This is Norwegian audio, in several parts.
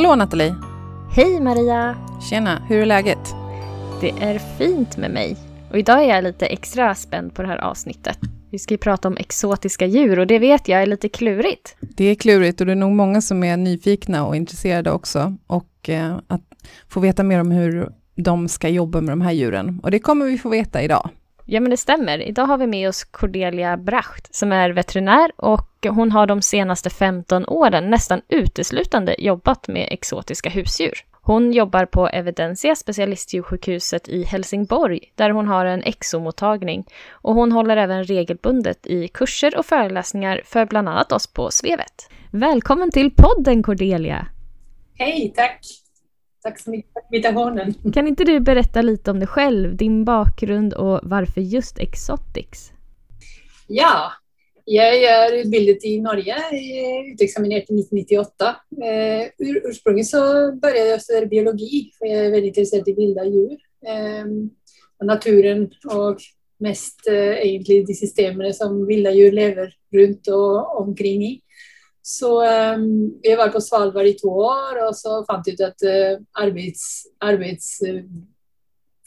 Hallå Nathalie! Hej Maria! Tjena, hur är läget? Det är fint med mig. Och idag är jag lite extra spänd på det här avsnittet. Vi ska ju prata om exotiska djur och det vet jag är lite klurigt. Det är klurigt och det är nog många som är nyfikna och intresserade också. Och eh, att få veta mer om hur de ska jobba med de här djuren. Och det kommer vi få veta idag. Ja, men det stämmer. Idag har vi med oss Cordelia Bracht som är veterinär och hon har de senaste 15 åren nästan uteslutande jobbat med exotiska husdjur. Hon jobbar på Evidensia specialistdjursjukhuset i Helsingborg där hon har en exomottagning och hon håller även regelbundet i kurser och föreläsningar för bland annat oss på Svevet. Välkommen till podden Cordelia! Hej, tack! Tack så mycket för invitationen. Kan inte du berätta lite om dig själv, din bakgrund och varför just Exotics? Ja, jag är utbildad i Norge, utexaminerad 1998. Eh, ur, ursprungligen så började jag studera biologi, för jag är väldigt intresserad i vilda djur. Eh, och naturen och mest egentlig egentligen de systemen som vilda djur lever runt och omkring i. Så um, jag var på Svalbard i to år og så fant jeg ut at uh, arbets, arbets uh,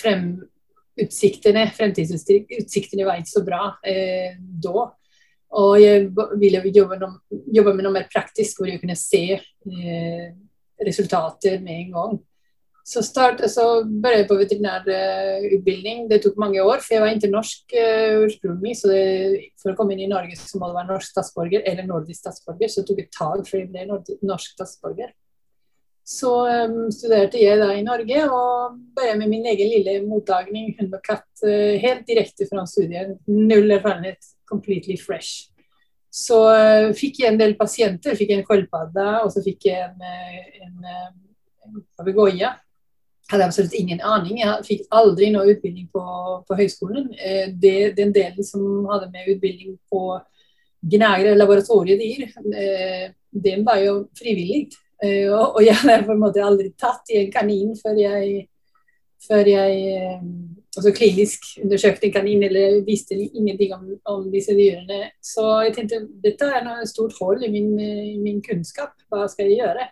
frem, utsikterna, framtidsutsikterna var ikke så bra uh, da. Og jeg ville jobbe, jobbe, med noe mer praktisk hvor jeg kunne se eh, resultatet med en gång. Så, start, så började jeg på veterinærutbildning. Det tok mange år, for jeg var ikke norsk uh, ursprunglig. Så det, for å komme inn i Norge så må du være norsk statsborger eller nordisk statsborger. Så det jeg ett for för jeg ble norsk statsborger. Så um, studerte jeg da i Norge og började med min egen lille mottagning, hund og katt, uh, helt direkte fra studien. Null erfarenhet, completely fresh. Så uh, fikk jeg en del pasienter. Fikk en sköldpadda og så fikk jeg en, en, en papegoja hade absolutt ingen aning. Jeg fikk aldri noe utbildning på, på högskolan. Eh, det, den delen som hadde med utbildning på gnagare, laboratoriedyr, eh, den var jo frivillig. Og jeg hadde på en måte aldri tatt i en kanin før jeg, før jeg altså klinisk undersøkte en kanin eller visste ingenting om, om disse dyrene. Så jeg tenkte, dette er noe stort hull i min, min kunnskap. Hva skal jeg göra?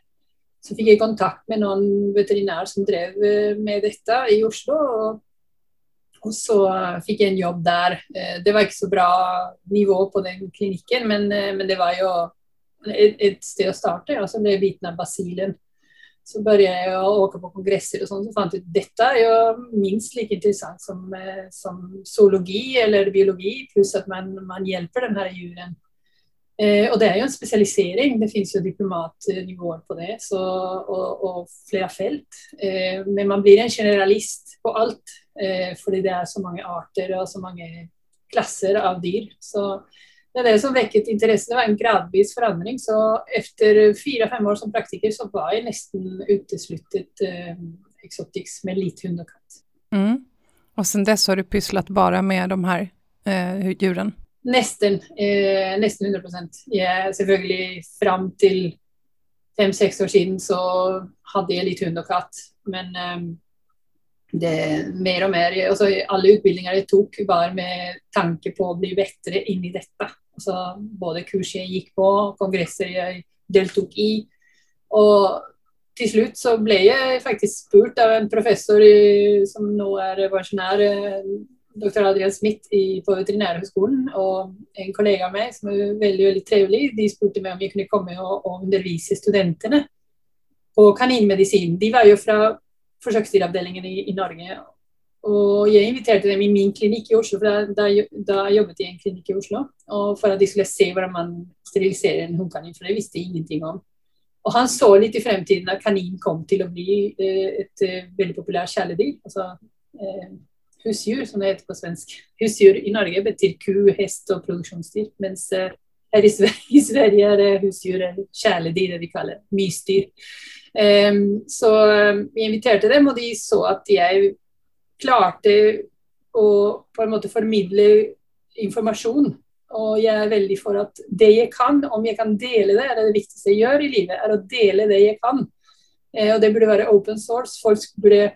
Så fikk jeg kontakt med noen veterinærer som drev eh, med dette i Oslo. Og, og så fikk jeg en jobb där. Eh, det var ikke så bra nivå på den klinikken, men, eh, men det var jo et, et, sted å starte. Og så ble jeg biten av basilen. Så begynte jeg å åke på kongresser og sånn, så fant jeg ut at dette er jo minst like interessant som, som zoologi eller biologi, pluss at man, man hjelper den här djuren Eh, och det er jo en specialisering. Det finnes jo diplomatnivåer på det så, og, og, flere felt. Eh, men man blir en generalist på alt eh, för det er så mange arter og så mange klasser av dyr. Så det er det som vekket ett intresse. Det var en gradvis forandring. Så efter fire-fem år som praktiker så var jeg nesten utesluttet eh, Exotics med lite hund og katt. Mm. Och sen dess har du pysslat bare med de her eh, djuren? Nesten, eh, nesten 100 jeg, Selvfølgelig fram til fem-seks år siden så hadde jeg litt hund og katt. Men eh, det mer og mer altså, Alle utbildninger jeg tok, var med tanke på å bli bedre inn i dette. Altså, både kurs jeg gikk på, kongresser jeg deltok i. Og til slutt så ble jeg faktisk spurt av en professor i, som nå er pensjonær doktor Adrian Smith i, på Veterinærhøgskolen og en kollega av meg som er veldig veldig trevlig, de spurte meg om jeg kunne komme og, og undervise studentene på kaninmedisin. De var jo fra forsøksdyravdelingen i, i, Norge. Og jeg inviterte dem i min klinikk i Oslo, for da, da, da jobbet jeg i en klinikk i Oslo. Og for at de skulle se hvordan man steriliserer en hundkanin, for det visste jeg ingenting om. Og han så litt i fremtiden at kanin kom til å bli eh, et eh, veldig populært kjæledyr. Altså eh, husdyr, som det heter på svensk. Husdyr i Norge betyr ku, hest og produksjonsdyr. Mens her i Sverige, er det husdyr eller kjæledyr, det vi kaller mysdyr. Um, så vi inviterte dem, og de så at jeg klarte å på en måte formidle informasjon og jeg er veldig for at det jeg kan, om jeg kan dele det, er det viktigste jeg gjør i livet, er å dele det jeg kan. Eh, og det burde være open source. Folk burde,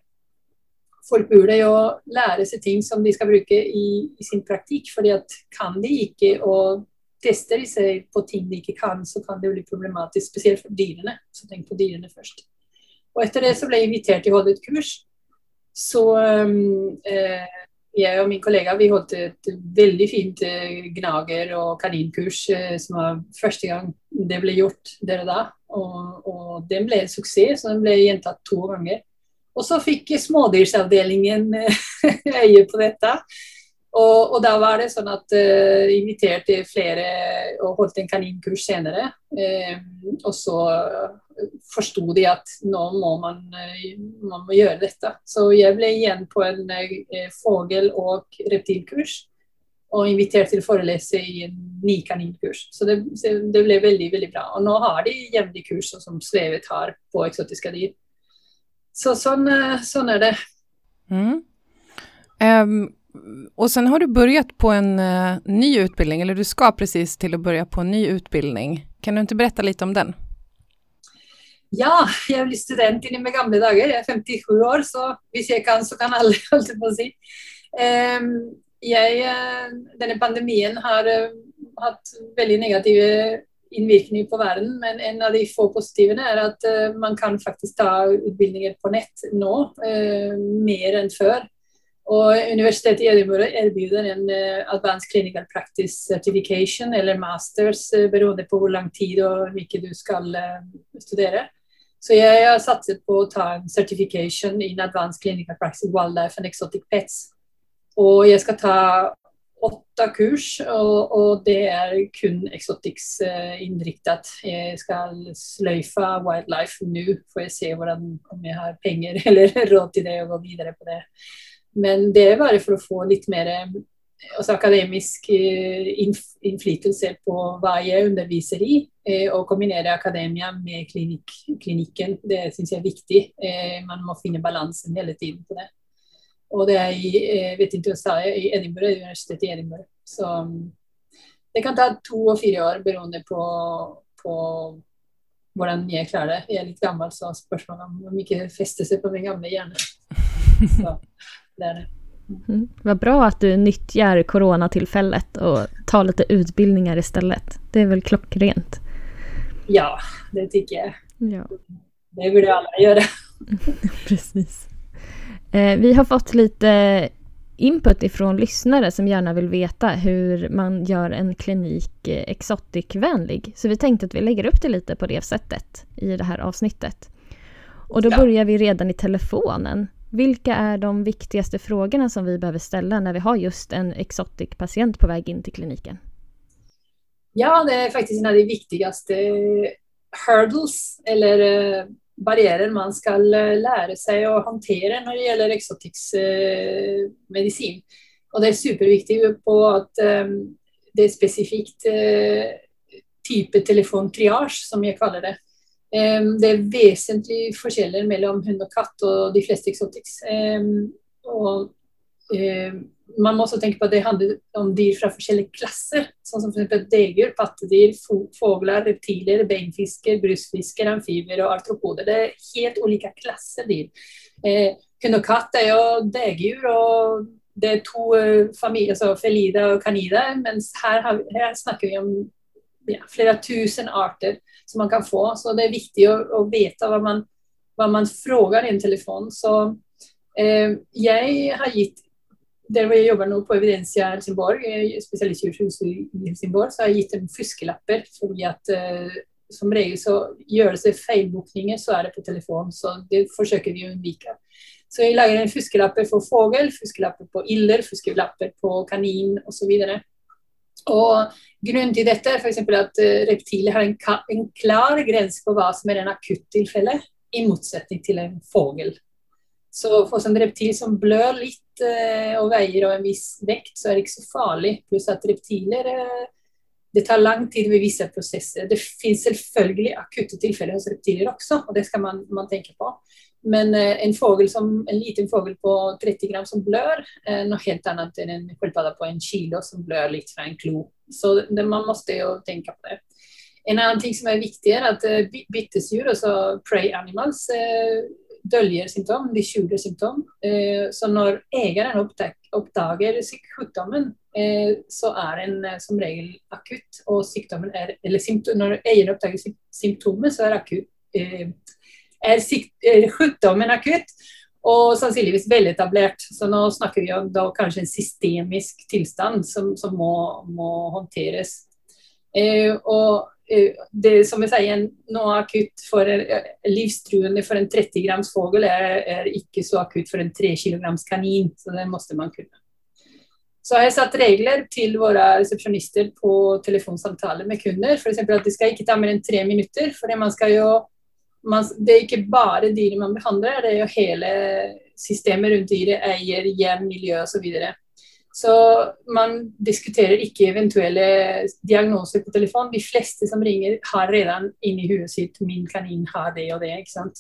folk burde jo lære seg ting som de skal bruke i, i sin praktikk. fordi at kan de ikke og tester seg på ting de ikke kan, så kan det bli problematisk. Spesielt for dyrene. Så tenk på dyrene først. Og etter det så ble jeg invitert til å holde et kurs. Så um, eh, jeg og min kollega vi holdt et veldig fint eh, gnager- og kaninkurs eh, som var første gang det ble gjort der og da. Og, og den ble en suksess, så den ble gjentatt to ganger. Og så fikk smådyrsavdelingen eh, øye på dette. Og, og, da var det sånn at uh, inviterte flere og holdt en kaninkurs senere. Uh, og så forsto de at nå må man, man må gjøre dette. Så jeg ble igjen på en uh, fågel- og reptilkurs. Og invitert til å forelese i en ny kaninkurs. Så det, det, ble veldig veldig bra. Og nå har de jevnlig kurs som Svevet har på eksotiske dyr. Så sånn, sånn er det. Mm. Um och sen har du börjat på en uh, ny utbildning, eller du ska precis till att börja på en ny utbildning. Kan du inte berätta lite om den? Ja, jeg blir student i mine gamle dager. Jeg er 57 år, så hvis jeg kan, så kan alle, holdt jeg på å si. Um, jeg, eh, denne pandemien har uh, hatt veldig negative innvirkninger på verden, men en av de få positivene er at uh, man kan faktisk ta utbildninger på nett nå, uh, mer enn før. Og Universitetet i Edinburgh erbjuder en uh, Advanced Clinical Practice Certification, eller masters, beroende på hvor lang tid og hvilke du skal studere. Så jeg har satset på å ta en certification in Advanced Clinical Practice Wildlife and Exotic Pets. Og jeg skal ta åtte kurs, og, og det er kun exotics uh, innriktet. Jeg skal sløyfe wildlife nå, får jeg se hvordan, om jeg har penger eller råd til det og gå videre på det. Men det er bare for å få litt mer altså akademisk eh, innflytelse på hva jeg underviser i. Eh, og kombinere akademia med klinikk, klinikken. Det syns jeg er viktig. Eh, man må finne balansen hele tiden på det. Og det er i vet ikke hva i Edinburgh, universitetet i Edinburgh. Så det kan ta to og fire år beroende på, på hvordan jeg klarer det. Jeg er litt gammel, så spørsmålet om ikke fester seg på min gamle hjerne. Så det er det. Mm. Vad bra at du nyttjar coronatillfället og tar lite utbildningar istället. Det er vel klockrent? Ja, det tycker jeg. Ja. Det burde alle gjøre. Precis. Eh, vi har fått lite input ifrån lyssnare som gärna vill veta hur man gör en klinik eh, exotic-vänlig. Så vi tänkte att vi lägger upp det lite på det sättet i det här avsnittet. Och då ja. börjar vi redan i telefonen. Vilka är de viktigaste frågorna som vi behöver ställa när vi har just en exotic-patient på väg in till kliniken? Ja, det är faktiskt en av de viktigaste hurdles, eller barriärer man skal lære seg å håndtere når det gjelder exotics Og medicin. Det er superviktig på att um, det er spesifikt type telefontriage, som jeg kaller det. Det er vesentlige forskjeller mellom hund og katt og de fleste exotics. Og man må også tenke på at det handler om dyr fra forskjellige klasser, sånn som f.eks. degur, pattedyr, fugler, reptiler, beinfisker, brystfisker, amfibier og artropoder. Det er helt ulike klasser dyr. Eh, hund og katt er jo degur, og det er to uh, familier, altså felida og canida, mens her, har, her snakker vi om ja, flere tusen arter som man kan få. Så det er viktig å, å vite hva man, hva man frågar i en telefon. Så eh, jeg har gitt der hvor jeg jobber nå på Evidensia Helsingborg, spesialistsykehus i Helsingborg, så har jeg gitt dem fuskelapper. fordi at uh, som regel så gjør det seg feilbokninger, så er det på telefon. Så det forsøker vi å unnvike. Så jeg lager en fuskelapper for fugl, fuskelapper på iller, fuskelapper på kanin osv. Og Grunnen til dette er f.eks. at reptiler har en, en klar grense på hva som er en akuttilfelle, i motsetning til en fugl. Så for en reptil som blør litt og veier og en viss vekt, så er det ikke så farlig. Pluss at reptiler det tar lang tid ved visse prosesser. Det finnes selvfølgelig akutte tilfeller hos reptiler også, og det skal man, man tenke på. Men eh, en, som, en, liten fogel på 30 gram som blør, noe helt annet enn en skilpadde på en kilo som blør litt fra en klo. Så det, man må jo tenke på det. En annen ting som er viktig, er at byttesdyr, altså prey animals, døljer symptom, de skjuler symptom. Uh, så når eieren oppdager sykdommen, Eh, så er den eh, som regel akutt. Og sykdommen er, eller når eieren oppdager symptomer, så er, akutt, eh, er, sykdommen akutt. Og sannsynligvis veletablert. Så nå snakker vi om kanskje en systemisk tilstand som, som må, må, håndteres. Eh, og det som jeg sier, noe akutt for livstruende for en 30 grams fugl er, er, ikke så akutt for en 3 kilograms kanin. Så det måtte man kunne. Så jeg har satt regler til våre resepsjonister på telefonsamtaler med kunder. F.eks. at det skal ikke ta mer enn tre minutter. for man skal jo, man, Det er ikke bare dyret man behandler, det er jo hele systemet rundt dyret, eier, hjem, miljø osv. Så, videre. Så man diskuterer ikke eventuelle diagnoser på telefon. De fleste som ringer, har redan inni huet sitt 'min kanin har det og det'. ikke sant?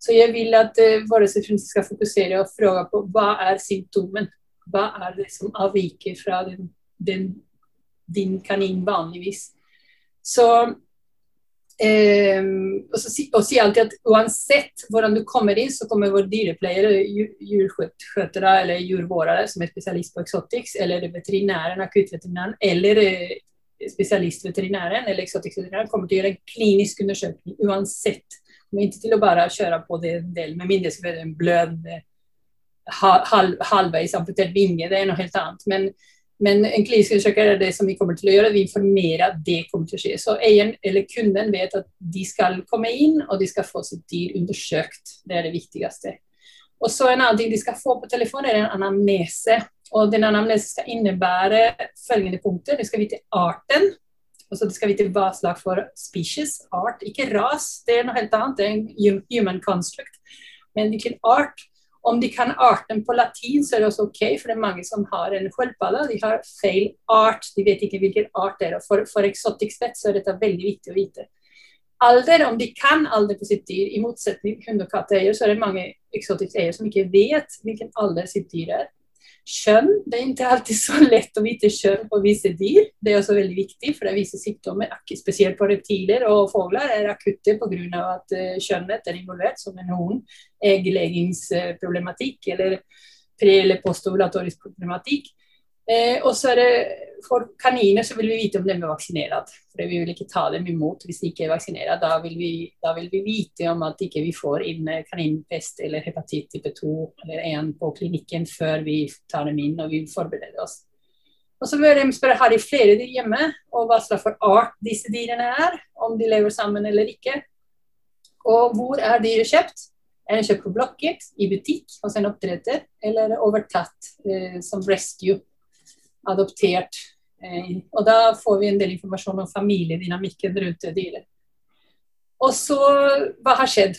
Så jeg vil at uh, våre resepsjonister skal fokusere og spørre på hva er symptomen hva er det som avviker fra den, den, din kanin vanligvis. Så eh, og, så, og si alltid at uansett hvordan du kommer inn, så kommer vår dyrepleier, djurskjøtere eller jordvårere som er spesialist på exotics, eller veterinæren, akuttveterinæren, eller eh, spesialistveterinæren eller exotics-veterinæren kommer til å gjøre en klinisk undersøkning uansett. Kommer ikke til å bare kjøre på det en del, med mindre det er en blød halv, halvveis amputert vinge, det er noe helt annet. Men, men en klinisk undersøker er det som vi kommer til å gjøre. Vi informerer at det kommer til å skje. Så eieren eller kunden vet at de skal komme inn og de skal få sitt dyr undersøkt. Det er det viktigste. Og så En annen ting de skal få på telefonen, er en anamnese. Og den Anamnese skal innebære følgende punkter. De skal vite arten. Og så skal vite hva slag for species, art, ikke ras. Det er noe helt annet. Det er en human construct. Men hvilken art om de kan arten på latin, så er det også OK, for det er mange som har en skjelpadde. De har feil art, de vet ikke hvilken art det er. For, for exotic spett så er dette veldig viktig å vite. Alder, om de kan alder på sitt dyr, i motsetning til hund- og katteeier, så er det mange eksotiske eier som ikke vet hvilken alder sitt dyr er. Kjønn. Det er ikke alltid så lett å vite kjønn på visse dyr. Det er også veldig viktig, for det viser sykdommer, spesielt på reptiler og fugler, er akutte pga. at eh, kjønnet er involvert, som en horn, eggleggingsproblematikk eller pre- eller postovulatorisk problematikk. Eh, og så er det For kaniner så vil vi vite om de er vaksinert. For Vi vil ikke ta dem imot hvis de ikke er vaksinert. Da vil vi, da vil vi vite om at ikke vi ikke får inn eh, kaninpest eller hepatitt type 2 eller 1 på klinikken før vi tar dem inn og vi forbereder oss. Og så vil de spørre har de flere dyr hjemme, og hva slags art disse dyrene er. Om de lever sammen eller ikke. Og hvor er dyret kjøpt? Er den kjøpt på Blocket, i butikk hos en oppdretter, eller overtatt eh, som rescue? Adoptert. Eh, og da får vi en del informasjon om familiedynamikken rundt det dyret. Og så, hva har skjedd?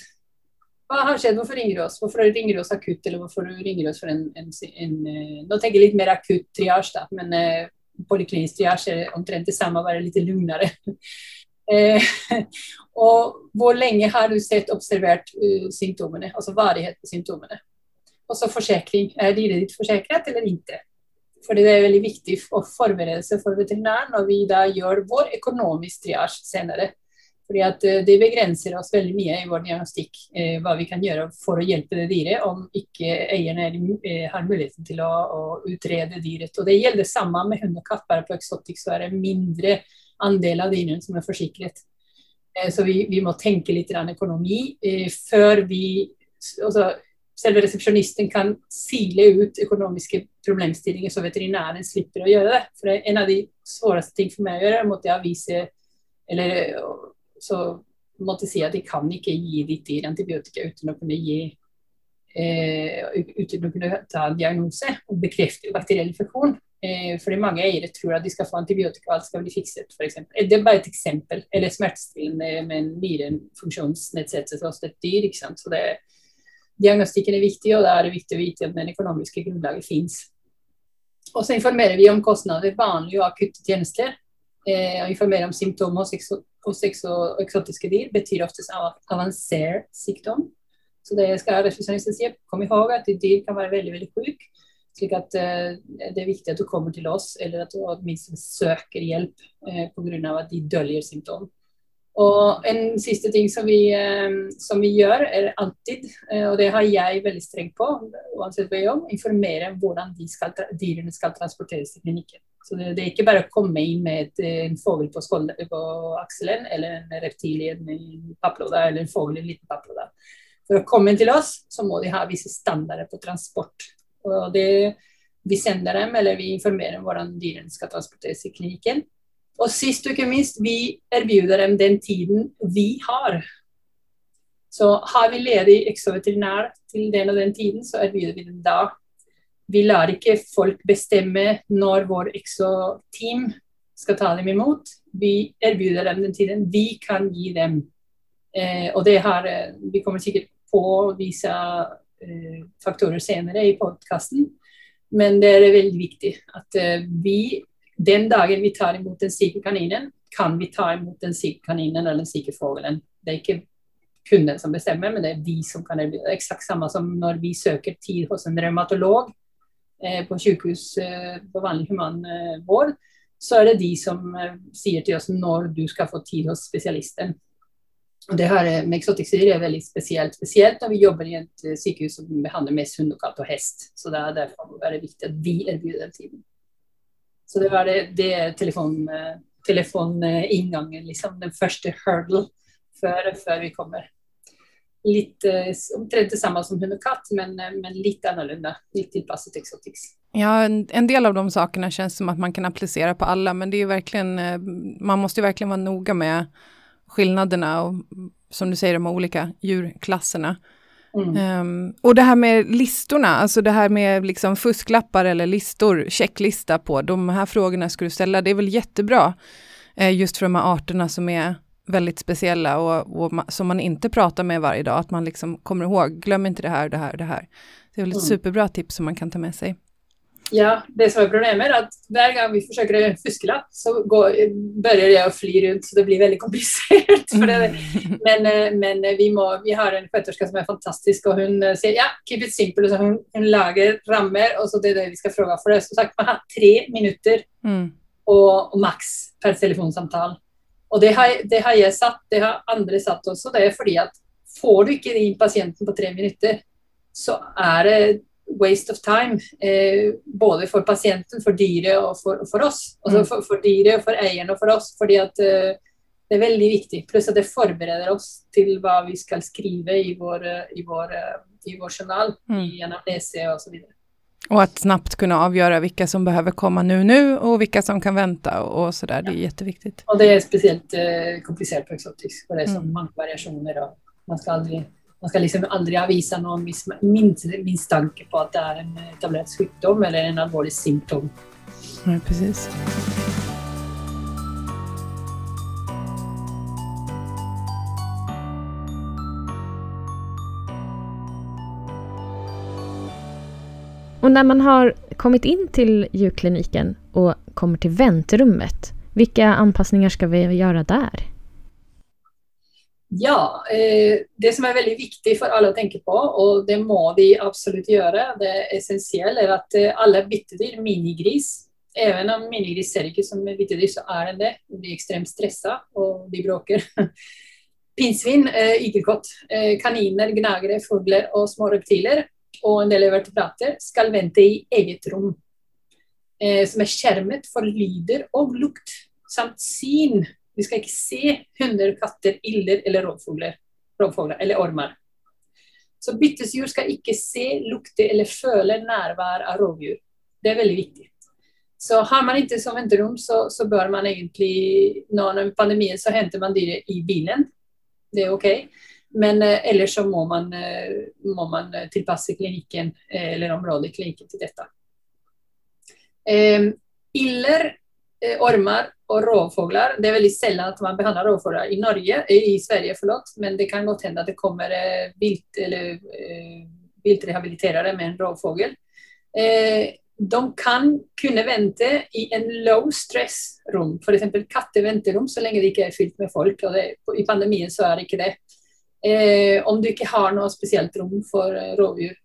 Hva har skjedd? Hvorfor ringer du oss? Hvorfor ringer du oss akutt, eller hvorfor ringer du oss for en, en, en, eh, Nå tenker jeg litt mer akutt triasje, da, men eh, poliklinisk triasje er omtrent det samme, bare litt lugnere. eh, og hvor lenge har du sett observert uh, symptomene, altså varighet på symptomene? Og så forsikring. Er dyret ditt forsikret eller ikke? Fordi det er veldig viktig å forberede seg for veterinæren når vi da gjør vår økonomisk triasje senere. Fordi at eh, Det begrenser oss veldig mye i vår diagnostikk, eh, hva vi kan gjøre for å hjelpe det dyret, om ikke eierne eh, har muligheten til å, å, utrede dyret. Og Det gjelder samme med hund og katt. Bare på Exotic så er det mindre andel av dyrene som er forsikret. Eh, så vi, vi, må tenke litt økonomi eh, før vi altså, selve resepsjonisten kan sile ut økonomiske problemstillinger, så veterinæren slipper å gjøre det. For en av de vanskeligste ting for meg å gjøre, måtte jeg avvise Eller så måtte jeg si at jeg kan ikke gi ditt dyr antibiotika uten å kunne gi eh, uten å kunne ta en diagnose og bekrefte bakteriell infeksjon. Eh, fordi mange eiere tror at de skal få antibiotika og alt skal bli fikset, f.eks. Det er bare et eksempel. Eller smertestillende med en nyrefunksjonsnedsettelse hos et dyr. ikke sant? Så det, diagnostikken er viktig, og da er det viktig å vite at den økonomiske grunnlaget fins. Og så informerer vi om kostnader, vanlige og akutte tjenester. Eh, og informerer om symptomer hos, hos eksotiske dyr betyr oftest avansert sykdom. Så det skal refusjonisten si. Kom ihåg at dyr kan være veldig veldig syke. Slik at eh, det er viktig at du kommer til oss, eller at du minst søker hjelp eh, pga. at de døljer symptom. Og en siste ting som vi, uh, som vi gjør, er alltid, uh, og det har jeg veldig strengt på, uansett hva jeg gjør, informere hvordan de skal, dyrene skal transporteres til klinikken. Så det, det, er ikke bare å komme inn med en fugl på, på akselen, eller en reptil i en papplåde, eller en fugl i en liten papplåde. For å komme inn til oss, så må de ha visse standarder på transport. Og det, vi sender dem, eller vi informerer om hvordan dyrene skal transporteres til klinikken. Og sist og ikke minst, vi erbjuder dem den tiden vi har. Så har vi ledig eksoveterinær til den og den tiden, så erbjuder vi dem da. Vi lar ikke folk bestemme når vår exo-team skal ta dem imot. Vi erbjuder dem den tiden vi kan gi dem. Eh, og det har, eh, Vi kommer sikkert på vise Eh, faktorer senere i podkasten. Men det er veldig viktig at eh, vi, den dagen vi tar imot den syke kaninen, kan vi ta imot den syke kaninen eller den syke fuglen. Det er ikke kunden som bestemmer, men det er vi som kan Det er Eksakt samme som når vi søker tid hos en revmatolog eh, på sykehus eh, på vanlig humanvård, eh, så er det de som eh, sier til oss når du skal få tid hos spesialisten. Og det her med eksotikksyre er veldig spesielt, spesielt når vi jobber i et eh, sykehus som behandler mest hund katt og hest. Så det er derfor veldig viktig at vi erbjuder den tiden. Så det var det, det telefon, eh, telefoninngangen, liksom. Den første hurdle før, før vi kommer. Litt eh, omtrent det samme som hund og katt, men, men litt annerledes. Litt tilpasset eksotiks. Ja, en, en, del av de sakene känns som att man kan applicera på alla, men det är verkligen, man måste ju verkligen vara med skillnaderna och som du säger de olika djurklasserna. Mm. Um, och det här med listorna, alltså det här med liksom fusklappar eller listor, checklista på de här frågorna ska du ställa, det är väl jättebra eh, just för de här arterna som är väldigt speciella och, och ma som man inte pratar med varje dag, att man liksom kommer ihåg, glöm inte det här, det här, det här. Det är väl ett mm. superbra tips som man kan ta med sig. Ja, det som er problemet, er at hver gang vi forsøker å fuske, så går, begynner jeg å fly rundt, så det blir veldig komplisert. men, eh, men eh, vi, må, vi, har en fødterske som er fantastisk, og hun eh, sier ja, keep it simple. Så hun, hun, lager rammer, og så det er det vi skal spørre For det som sagt, man har tre minutter mm. og, og maks per telefonsamtale. Og det har, det har, jeg satt, det har andre satt også. Det er fordi at får du ikke inn pasienten på tre minutter, så er det waste of time. Eh, både for pasienten, for dyret og for, for oss. Altså for, for, dyret, for eieren og for oss. fordi at eh, det er veldig viktig. Pluss at det forbereder oss til hva vi skal skrive i vår, i vår, i vår journal, mm. i anamnese osv. Och att snabbt kunna avgöra vilka som behöver komma nu nu och vilka som kan vänta och, och sådär. Det är jätteviktigt. Och det är speciellt eh, komplicerat på exotisk, för det är så mm. många variationer och man ska aldrig man skal liksom aldri avvise noen mistanke på at det er en etablert sykdom eller en alvorlig symptom. Ja, precis. Och när man har kommit in till djurkliniken och kommer till väntrummet, vilka anpassningar ska vi göra där? Ja, eh, det som er veldig viktig for alle å tenke på, og det må de absolutt gjøre, det essensielle er at eh, alle byttedyr, minigris Even om minigris ser ikke som byttedyr, så er den det. De blir ekstremt stressa, og de bråker. Pinnsvin, eh, eh, kaniner, gnagere, fugler og små reptiler og en del vertebrater skal vente i eget rom, som er skjermet for lyder og lukt samt syn vi skal ikke se hunder, katter, iller eller rovfugler, rovfugler eller ormer. Så byttesdyr skal ikke se, lukte eller føle nærvær av rovdyr. Det er veldig viktig. Så har man ikke som venterom, så, så bør man egentlig Nå under pandemien så henter man dyret i bilen. Det er OK. Men eh, ellers så må man, eh, må man tilpasse klinikken eh, eller området i klinikken til dette. Eh, iller, eh, ormer og rovfugler. Det er veldig sjelden at man behandler rovfugler i Norge, i Sverige, forlåt, men det kan godt hende at det kommer eh, vilt, eller, eh, viltrehabiliterere med en rovfugl. Eh, de kan kunne vente i en low stress-rom, f.eks. katteventerom, så lenge det ikke er fylt med folk. og det, I pandemien så er det ikke det. Eh, om du ikke har noe spesielt rom for eh, rovdyr.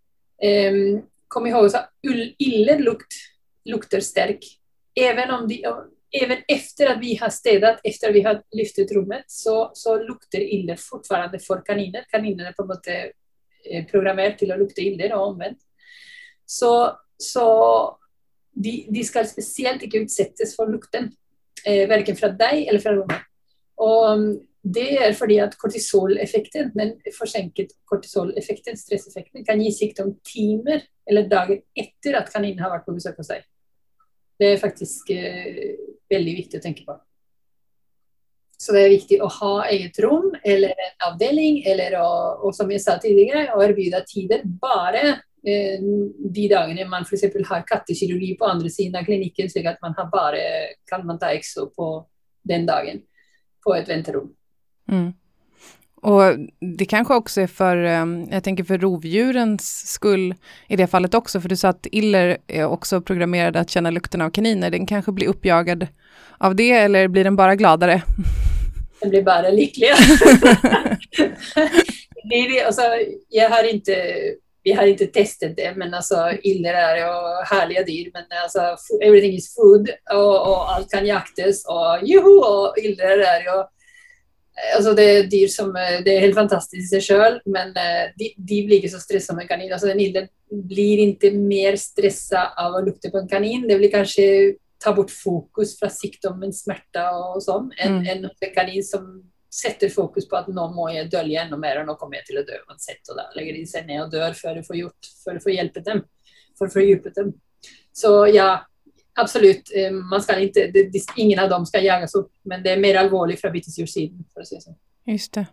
Eh, kom ihåg at ille lukt lukter sterk. Even, om de, even efter at vi har stedet, efter vi har lyftet rommet, så, så lukter iller fortfarande for kaniner. Kaninene er på en måte eh, programmert til å lukte iller, og omvendt. Så, så de, de, skal spesielt ikke utsettes for lukten, eh, verken fra deg eller fra rommet. Og det er fordi at kortisoleffekten, den forsinket kortisoleffekten, stresseffekten, kan gi sykdom timer eller dager etter at kaninen har vært på besøk hos deg. Det er faktisk eh, veldig viktig å tenke på. Så det er viktig å ha eget rom eller en avdeling, eller å, og som jeg sa tidligere, å erbyde tider bare eh, de dagene man f.eks. har kattekirurgi på andre siden av klinikken, slik at man bare kan man ta EXO på den dagen på et venterom. Mm. Och det kanske också är för, ehm, jag tänker för rovdjurens skull i det fallet också, för du sa att iller är också programmerade att känna lukten av kaniner. Den kanske blir uppjagad av det eller blir den bara gladare? Den blir bara lycklig. alltså, jag har inte, vi har inte testat det, men alltså, iller är ju härliga dyr. Men alltså, everything is food och, och allt kan jaktas och juhu, och iller är ju Altså det er dyr som eh, Det er helt fantastisk i seg sjøl, men eh, de, de, blir ikke så stressa med kanin. Altså Den ilden blir ikke mer stressa av å lukte på en kanin. Det blir kanskje ta bort fokus fra sykdommen, smerter og sånn, enn mm. en, en kanin som setter fokus på at nå må jeg dølje enda mer, og nå kommer jeg til å dø uansett. Og da legger de seg ned og dør før du får gjort, før du får hjulpet dem. For å få hjulpet dem. Så ja, Absolut, eh, inte, det, ingen av dem skal jages opp, men det er mer alvorlig allvarligt från bytesdjurssidan. Just det.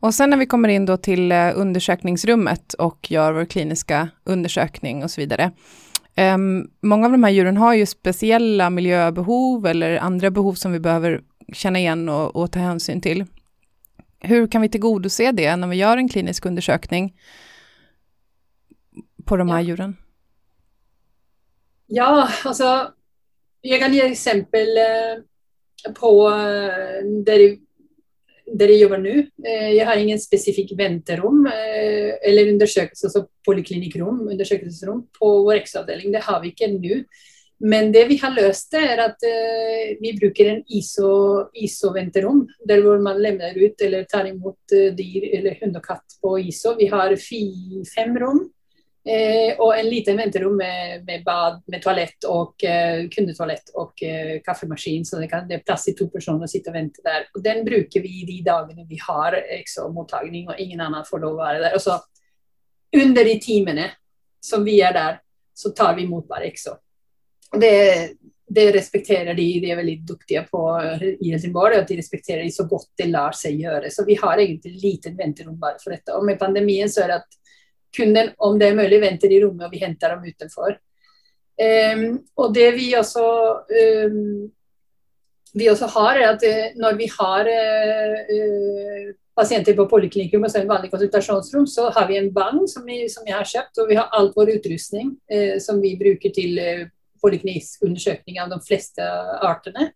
Och sen när vi kommer in då till og undersökningsrummet och gör vår kliniska undersökning och så vidare. Um, många av de här djuren har ju speciella miljöbehov eller andra behov som vi behöver känna igen och, och ta hänsyn till. Hur kan vi tillgodose det när vi gör en klinisk undersökning på de här ja. djuren? Ja, altså Jeg kan gi eksempel eh, på eh, der jeg, jobber nå. Eh, jeg har ingen spesifikk venterom eller undersøkelse, altså poliklinikkrom, undersøkelsesrom på vår ekstraavdeling. Det har vi ikke nå. Men det vi har løst, er at vi bruker en ISO-venterom, ISO der hvor man lemner ut eller tar imot dyr eller hund og katt på ISO. Vi har fem rom Eh, og en liten venterom med, med, bad, med toalett og eh, kundetoalett og eh, kaffemaskin, så det, kan, det, er plass til to personer å sitte og vente der. Og Den bruker vi de dagene vi har EXO-mottagning og ingen annen får lov å være der. Og så Under de timene som vi er der, så tar vi imot bare. Og det, det respekterer de, de er veldig dyktige på i Helsingborg, at de respekterer de så godt det lar seg gjøre. Så vi har egentlig liten venterom bare for dette. Og med pandemien så er det at kunden, om det er mulig, venter i rommet, og vi henter dem utenfor. Um, og det vi også, um, vi også har, er at uh, når vi har uh, pasienter på poliklinikum og så en vanlig konsultasjonsrom, så har vi en vogn som, som, jeg har kjøpt, og vi har all vår utrustning uh, som vi bruker til uh, poliklinisk undersøkning av de fleste artene.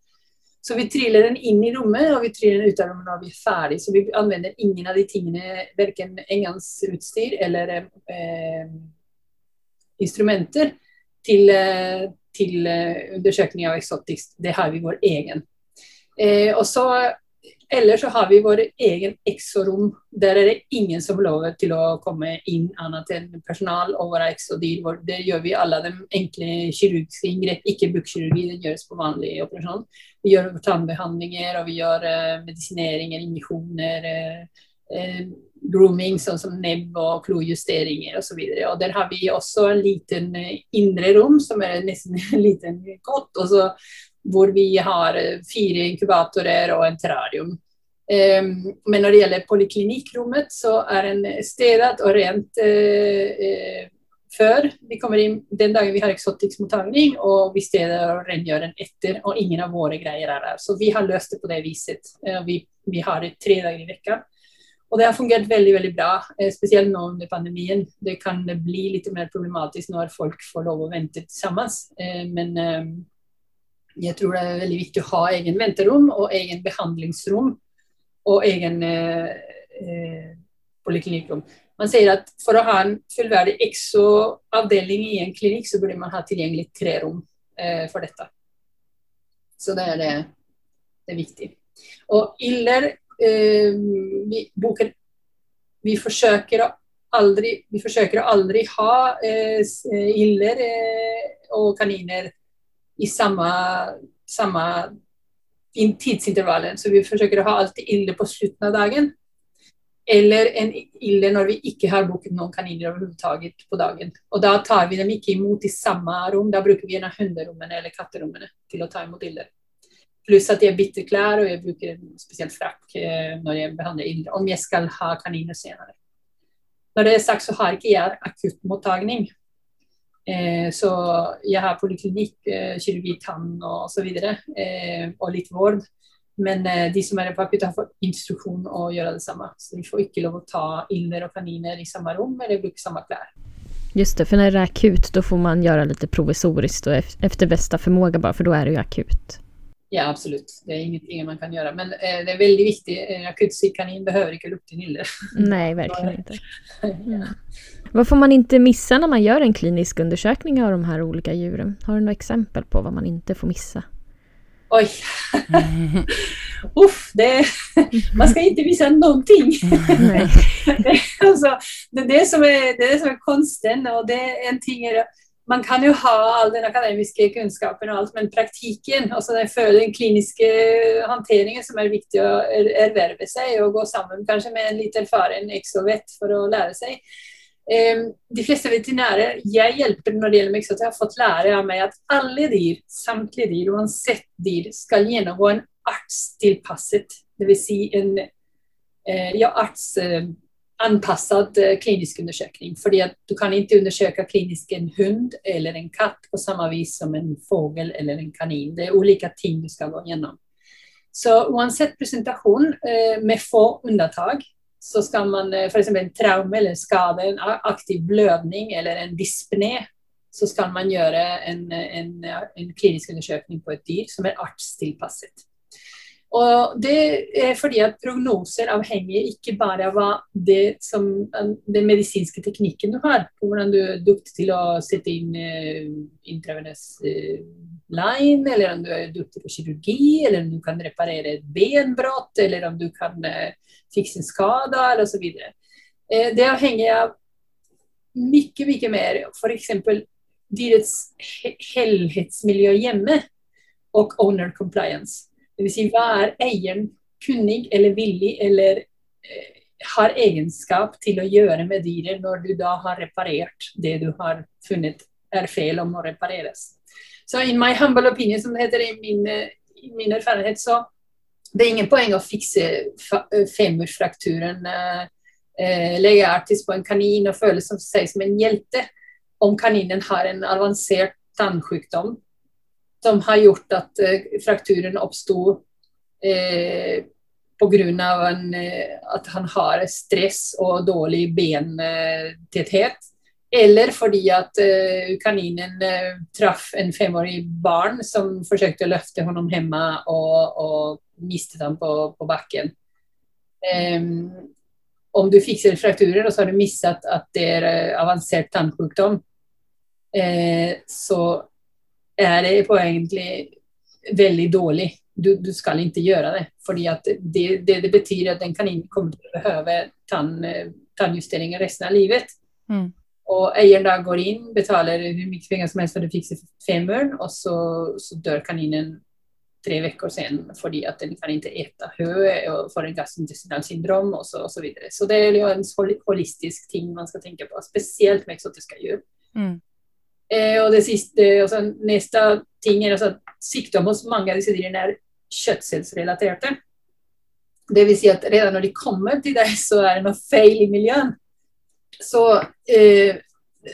Så vi triller den inn i rommet, og vi triller den ut av rommet når vi er ferdig. Så vi anvender ingen av de tingene, verken engangsutstyr eller eh, instrumenter, til, eh, til eh, undersøkning av exotics. Det har vi vår egen. Eh, og så eller så har vi vår egen exorom. Der er det ingen som lover til å komme inn annet enn personal og våre exodyr. Det gjør vi alle de enkle kirurgiske inngrep, ikke bukkirurgi. den gjøres på vanlig operasjon. Vi gjør tannbehandlinger og vi gjør uh, medisineringer, injeksjoner, uh, grooming, sånn som nebb og klojusteringer osv. Der har vi også en liten indre rom som er nesten en liten kott. hvor vi har fire inkubatorer og en terrarium. Ehm, men når det gjelder poliklinikkrommet, så er den stedet og rent eh, eh, før vi kommer inn, den dagen vi har eksotikkmottagning, og vi steder og rengjør den etter, og ingen av våre greier er der. Så vi har løst det på det viset. Vi, vi har det tre dager i vekka. Og det har fungert veldig veldig bra, eh, spesielt nå under pandemien. Det kan bli litt mer problematisk når folk får lov å vente sammen. Eh, men eh, jeg tror det er veldig viktig å ha egen venterom og egen behandlingsrom og egen poliklinikkrom. Man sier at for å ha en fullverdig exo-avdeling i en klinikk, så burde man ha tilgjengelig tre rom for dette. Så det er det, det er viktig. Og iller Eh, vi, boken, vi, forsøker å aldri, vi forsøker aldri ha eh, iller eh, og kaniner i samme, samme tidsintervallet. Så vi forsøker å ha alltid ille på slutten av dagen. Eller en ille når vi ikke har booket noen kaniner overhodet på dagen. Og da tar vi dem ikke imot i samme rom. Da bruker vi av hunderommene eller katterommene til å ta imot iller. Pluss at jeg bytter klær, og jeg bruker en spesiell frakk eh, når jeg behandler indre, om jeg skal ha kaniner senere. Når det er sagt, så har ikke jeg akuttmottagning. Eh, så jeg har poliklinikk, eh, kirurgi, tann og så videre, eh, og litt vård. Men eh, de som er på akutt, har fått instruksjon å gjøre det samme. Så de får ikke lov å ta iller og kaniner i samme rom eller bruke samme klær. Just det, for når det er akut da får man gjøre litt provisorisk og efter beste formåga, bare, for da er det jo akut. Ja, absolutt. Det er ingenting man kan gjøre. Men eh, det er veldig viktig. En akuttsyk kanin behøver ikke lukte nille. Nei, virkelig ikke. Mm. Vad får man inte missa när man gör en klinisk undersökning av de här olika djuren? Har du några exempel på vad man inte får missa? Oj! Uff, det, man ska inte missa någonting. alltså, det, är det, som är, det är det som är konsten och det är en ting är man kan jo ha all den akademiske kunnskapen og alt, men praktikken, altså den, den kliniske håndteringen som er viktig å er, erverve seg og gå sammen kanskje med en litt erfaren exovet for å lære seg. Um, de fleste veterinærer jeg hjelper når det gjelder meg, har fått lære av meg at alle dyr, samtlige dyr, uansett dyr, skal gjennomgå en artstilpasset, dvs. Si en uh, ja, arts... Uh, eh, klinisk undersøkning. Fordi du kan ikke undersøke klinisk en hund eller en katt på samme vis som en fågel eller en kanin. Det er ulike ting du skal gå gjennom. Så uansett presentation, eh, med få undantag, så skal man eh, f.eks. en traume eller skade, en aktiv blødning eller en dyspné, så skal man gjøre en, en, en klinisk undersøkning på et dyr som er artstilpasset. Og det er fordi at prognoser avhenger ikke bare av det som, den medisinske teknikken du har, på hvordan du er duktig til å sette inn uh, intravenøs uh, line, eller om du er duktig på kirurgi, eller om du kan reparere et benbrudd, eller om du kan uh, fikse sin skada, eller osv. Uh, det avhenger av mye, mye mer. F.eks. dyrets helhetsmiljø hjemme og owner compliance. Dvs. Si, hva er eieren kunnig eller villig eller eh, har egenskap til å gjøre med dyret når du da har reparert det du har funnet er feil og må repareres. Så in my humble opinion, som det heter i min, i min erfarenhet, så det er ingen poeng å fikse femurfrakturen, eh, legge artis på en kanin og føle seg som en hjelte om kaninen har en avansert tannsykdom som har gjort at frakturen oppsto eh, pga. Eh, at han har stress og dårlig bentetthet. Eller fordi at eh, kaninen eh, traff en femårig barn som forsøkte å løfte ham hjemme og, og mistet ham på, på bakken. Um, om du fikser frakturer og så har du mistet at det er uh, avansert tannsykdom, eh, så er det på egentlig veldig dårlig. Du, du, skal ikke gjøre det. fordi det, det, det, betyr at den kaninen kommer til å behøve tann, tannjusteringer resten av livet. Mm. Og eieren da går inn, betaler hvor mye penger som helst for å fikse femuren, og så, så, dør kaninen tre uker senere fordi at den kan ikke ete hø og får en gastrointestinal syndrom osv. Så, og så, videre. så det er jo en holistisk ting man skal tenke på, spesielt med eksotiske dyr. Mm. Eh, og det siste, altså, neste ting er altså at sykdom hos mange av disse dyrene er kjøttselsrelaterte. Dvs. Si at redan når de kommer til deg, så er det noe feil i miljøet. Så eh,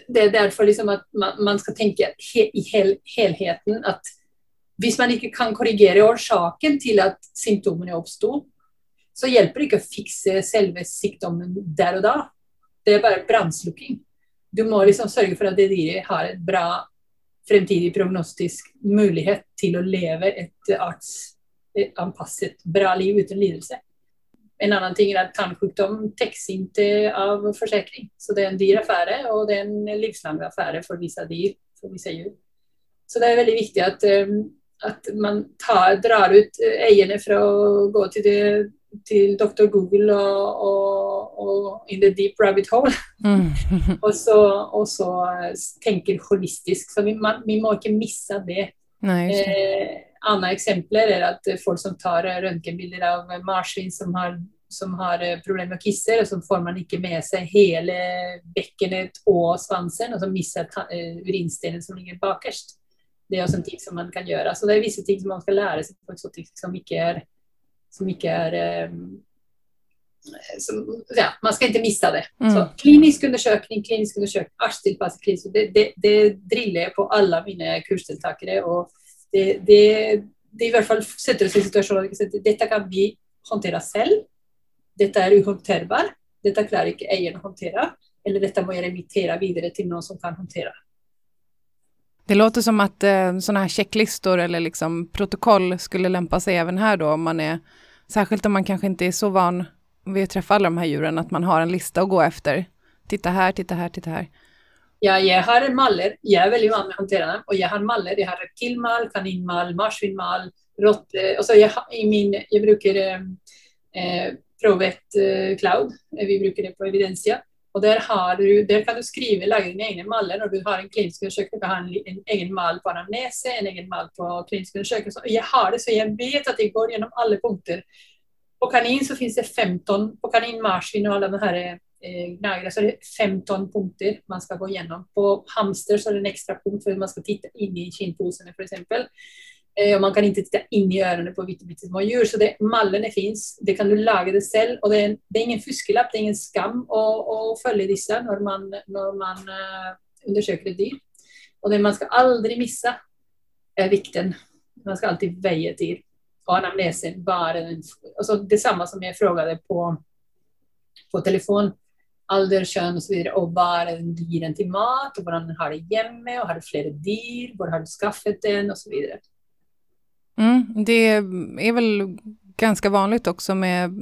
det er derfor liksom at man, man skal tenke he, i hel, helheten at hvis man ikke kan korrigere årsaken til at symptomene oppsto, så hjelper det ikke å fikse selve sykdommen der og da. Det er bare brannslukking. Du må liksom sørge for at dyret har et bra fremtidig prognostisk mulighet til å leve et artsanpasset, bra liv uten lidelse. En annen ting er at tannsykdom dekkes ikke av forsikring. Så det er en dyr affære, og det er en livslang affære for visse dyr. for visse dyr. Så det er veldig viktig at um, at man tar, drar ut eierne fra å gå til, det, til Dr. Google og, og, og, in the deep rabbit hole. Mm. og, så, og, så, tenker holistisk. Så vi, man, vi må ikke missa det. Eh, Andre eksempler er at folk som tar røntgenbilder av marsvin som har, som har problemer med å kisse, og så får man ikke med seg hele bekkenet og svansen, og så mister urinstenen urinsteinen som ligger bakerst det er også en ting som man kan gjøre. Så det er visse ting som man skal lære seg på eksotisk som ikke er, som ikke er um, som, ja, Man skal ikke miste det. Mm. Så klinisk undersøkning, klinisk undersøkning, artstilpasset klinisk det, det, det, driller jeg på alle mine kursdeltakere. og det, det, det i hvert fall setter oss i situasjonen at dette kan vi håndtere selv. Dette er uhåndterbart. Dette klarer ikke eieren å håndtere. Eller dette må jeg remittere videre til noen som kan håndtere. Det låter som at eh, sånne her checklistor eller liksom protokoll skulle lempe seg även her, da, om man er Særskilt om man kanskje ikke er så van ved å treffe alle de her djuren, at man har en liste å gå efter. Titta her, titta her, titta här. Ja, jeg har maller. Jeg er veldig vant med å håndtere dem. Og jeg har maller. Jeg har reptilmal, kaninmal, marsvinmal, rotte altså jeg, jeg bruker eh, eh Provet eh, Cloud. Vi bruker det på Evidensia. Og der, du, der, kan du skrive, lage dine egne maller når du har en klinisk undersøkelse. Du har en, en, egen mal på anamnese, en egen mal på klinisk undersøkelse. Og jeg har det, så jeg vet at jeg går gjennom alle punkter. På kanin så finnes det 15 På kanin, marsvin og alle de her eh, så det 15 punkter man skal gå gjennom. På hamster så er det en ekstra punkt for man skal titte inn i kinnposene f.eks. Eh, og man kan ikke titte inn i ørene på bitte små dyr. Så det, mallene fins. Det kan du lage det selv. Og det er, det er ingen fuskelapp, det er ingen skam å, følge disse når man, når man uh, undersøker et dyr. Og det man skal aldri missa er vikten. Man skal alltid et dyr. Og anamnesen bare den, altså Det samme som jeg spurte på, på telefon. Alder, kjønn osv. Og, og bare gir den til mat, og hvordan har det hjemme, og har du flere dyr, hvor har du skaffet den, osv. Mm, det er vel ganske vanlig også med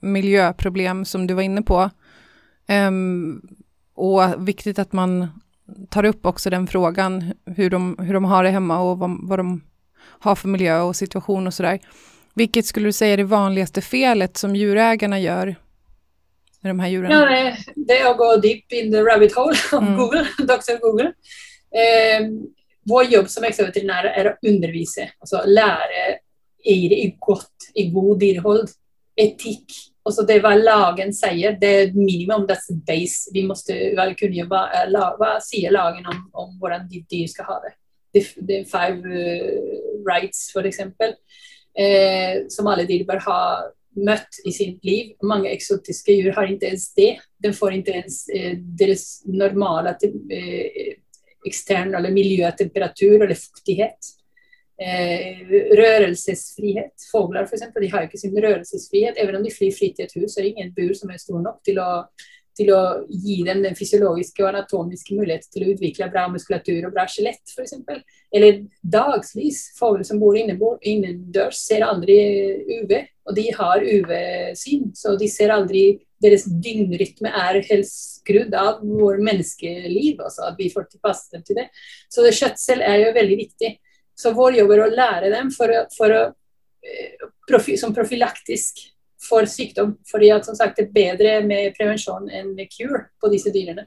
miljøproblem, som du var inne på. Um, og viktig at man tar opp også den frågan, hur de, har det hjemme, og hva, de har for miljø og situasjon og så sådär. Vilket skulle du si er det vanligste felet som djurägarna gör med de här djuren? Ja, det är att gå deep in the rabbit hole av mm. Google, Dr. Google. Eh, vår jobb som ekstraveterinærer er å undervise, altså lære eiere i godt, i god dyrehold, etikk. Også det hva lagen sier, det er minimum, that's base. Vi må kunne jobbe, hva sier lagen om, om hvordan dyr skal ha det. The, the five uh, rights, f.eks., eh, som alle dyr bør ha møtt i sitt liv. Mange eksotiske dyr har ikke ens det. De får ikke ens eh, deres normale eh, ekstern eller miljøtemperatur eller fuktighet. Eh, rørelsesfrihet. Fugler f.eks. Har ikke sin rørelsesfrihet. Even om de flyr fritt i et hus, er det ingen bur som er stor nok til å, til å gi dem den fysiologiske og anatomiske mulighet til å utvikle bra muskulatur og bra skjelett f.eks. Eller dagslys. Fugler som bor innendørs, ser aldri UV, og de har UV-syn, så de ser aldri deres døgnrytme er helst skrudd av vår menneskeliv. altså At vi får tilpasse dem til det. Så det skjøtsel er jo veldig viktig. Så vår jobb er å lære dem for å, for å, eh, som profylaktisk for sykdom. fordi at som sagt det er bedre med prevensjon enn med cure på disse dyrene.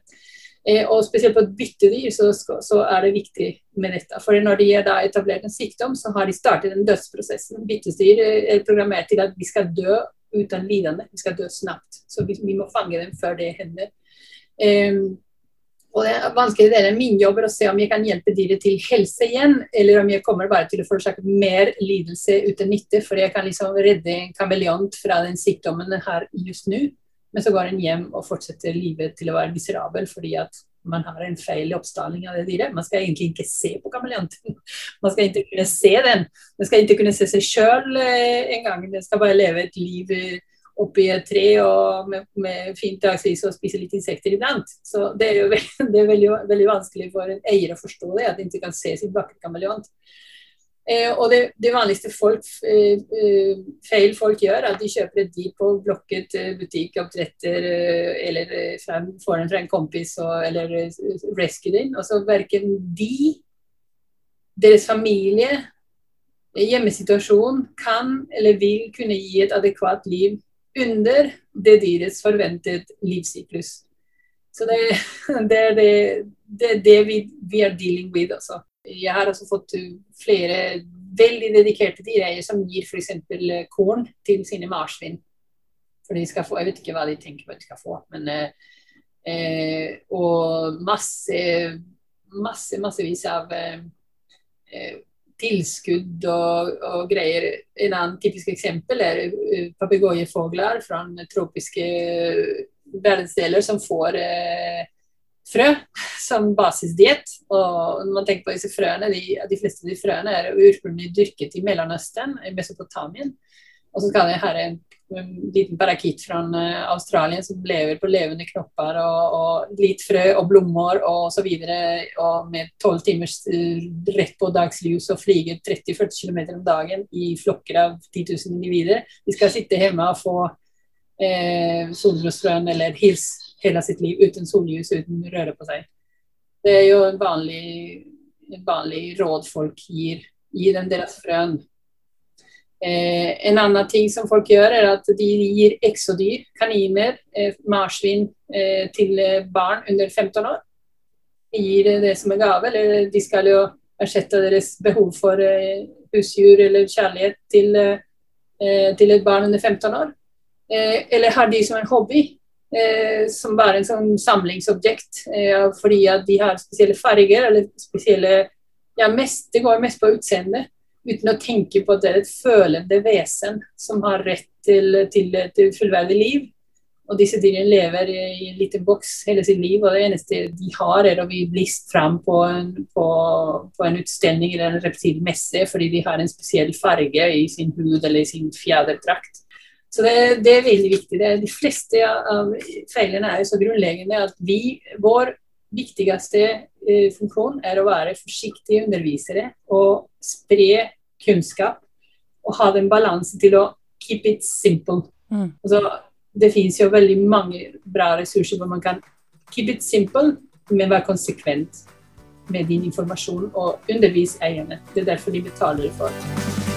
Eh, og spesielt på et byttedyr så, så, er det viktig med dette. For når de har etablert en sykdom, så har de startet den dødsprosessen. Byttedyr er programmert til at vi skal dø uten lidende. Vi skal dø snabbt. Så vi, vi må fange dem før det hender. Um, og det er vanskelig det er min jobb å se om jeg kan hjelpe dyret til helse igjen, eller om jeg kommer bare til å forårsake mer lidelse uten nytte. For jeg kan liksom redde en kameleont fra den sykdommen den har just nå, men så går den hjem og fortsetter livet til å være miserabel fordi at man har en feil oppstaling av det dyret. Man skal egentlig ikke se på kameleonten. Man skal ikke kunne se den. Den skal ikke kunne se seg sjøl eh, engang. Den skal bare leve et liv eh, oppi et tre og med, med fint dagslys og spise litt insekter iblant. Så det er jo veldig, det er veldig, veldig vanskelig for en eier å forstå det, at de ikke kan se sin bakkekameleon. Eh, og det, det vanligste folk, eh, eh, feil folk gjør, er at de kjøper et dyr på blokket eh, butikk, oppdretter, eh, eller fra, får den fra en kompis og, eller rescue den. Og så verken de, deres familie, hjemmesituasjon kan eller vil kunne gi et adekvat liv under det dyrets forventet livssyklus. Så det, det er det, det, det vi, vi, er dealing with også. Jeg har også fått flere veldig dedikerte dyreeiere som gir f.eks. Eh, korn til sine marsvin. For de skal få, Jeg vet ikke hva de tenker på at de skal få, men eh, eh Og masse, masse, massevis av eh, eh, tilskudd og, og, greier. En annen typisk eksempel er papegøyefugler fra tropiske verdensdeler som får eh, frø som basisdiett. Og når man tenker på disse frøene, de, de fleste av de frøene er ursprunglig dyrket i Mellomøsten, i Mesopotamien. Og så skal jeg ha en, en liten parakitt fra uh, Australia som lever på levende knopper og, og litt frø og blomster og så videre, og med tolv timers uh, rett på dagslys og flyger 30-40 km om dagen i flokker av 10 000 individer. De skal sitte hjemme og få eh, solrosfrøen eller hils hele sitt liv uten sollys, uten røre på seg. Det er jo en vanlig, en vanlig råd folk gir. Gi dem deres frøen. Eh, en annen ting som folk gjør, er at de gir eksodyr, kaniner, eh, marsvin, eh, til barn under 15 år. De gir det som en gave, eller de skal jo erstatte deres behov for eh, husdyr eller kjærlighet til, eh, til et barn under 15 år. Eh, eller har de som en hobby eh, som bare en sånn samlingsobjekt. Eh, fordi at de har spesielle farger eller spesielle ja, mest, Det går mest på utseende, uten å tenke på at det er et følende vesen som har rett til, til et fullverdig liv. Og disse dyrene lever i en liten boks hele sitt liv, og det eneste de har, er å bli blist fram på en, på, på en utstilling eller en reptilmesse fordi de har en spesiell farge i sin hud eller i sin fjæderdrakt. Så det, det, er veldig viktig. Det, de fleste av feilene er jo så grunnleggende at vi, vår viktigste eh, funksjon er å være forsiktige undervisere og spre kunnskap. Og ha den balansen til å keep it simple. Mm. Altså, det finnes jo veldig mange bra ressurser hvor man kan keep it simple, men være konsekvent med din informasjon og undervise eierne. Det er derfor de betaler for.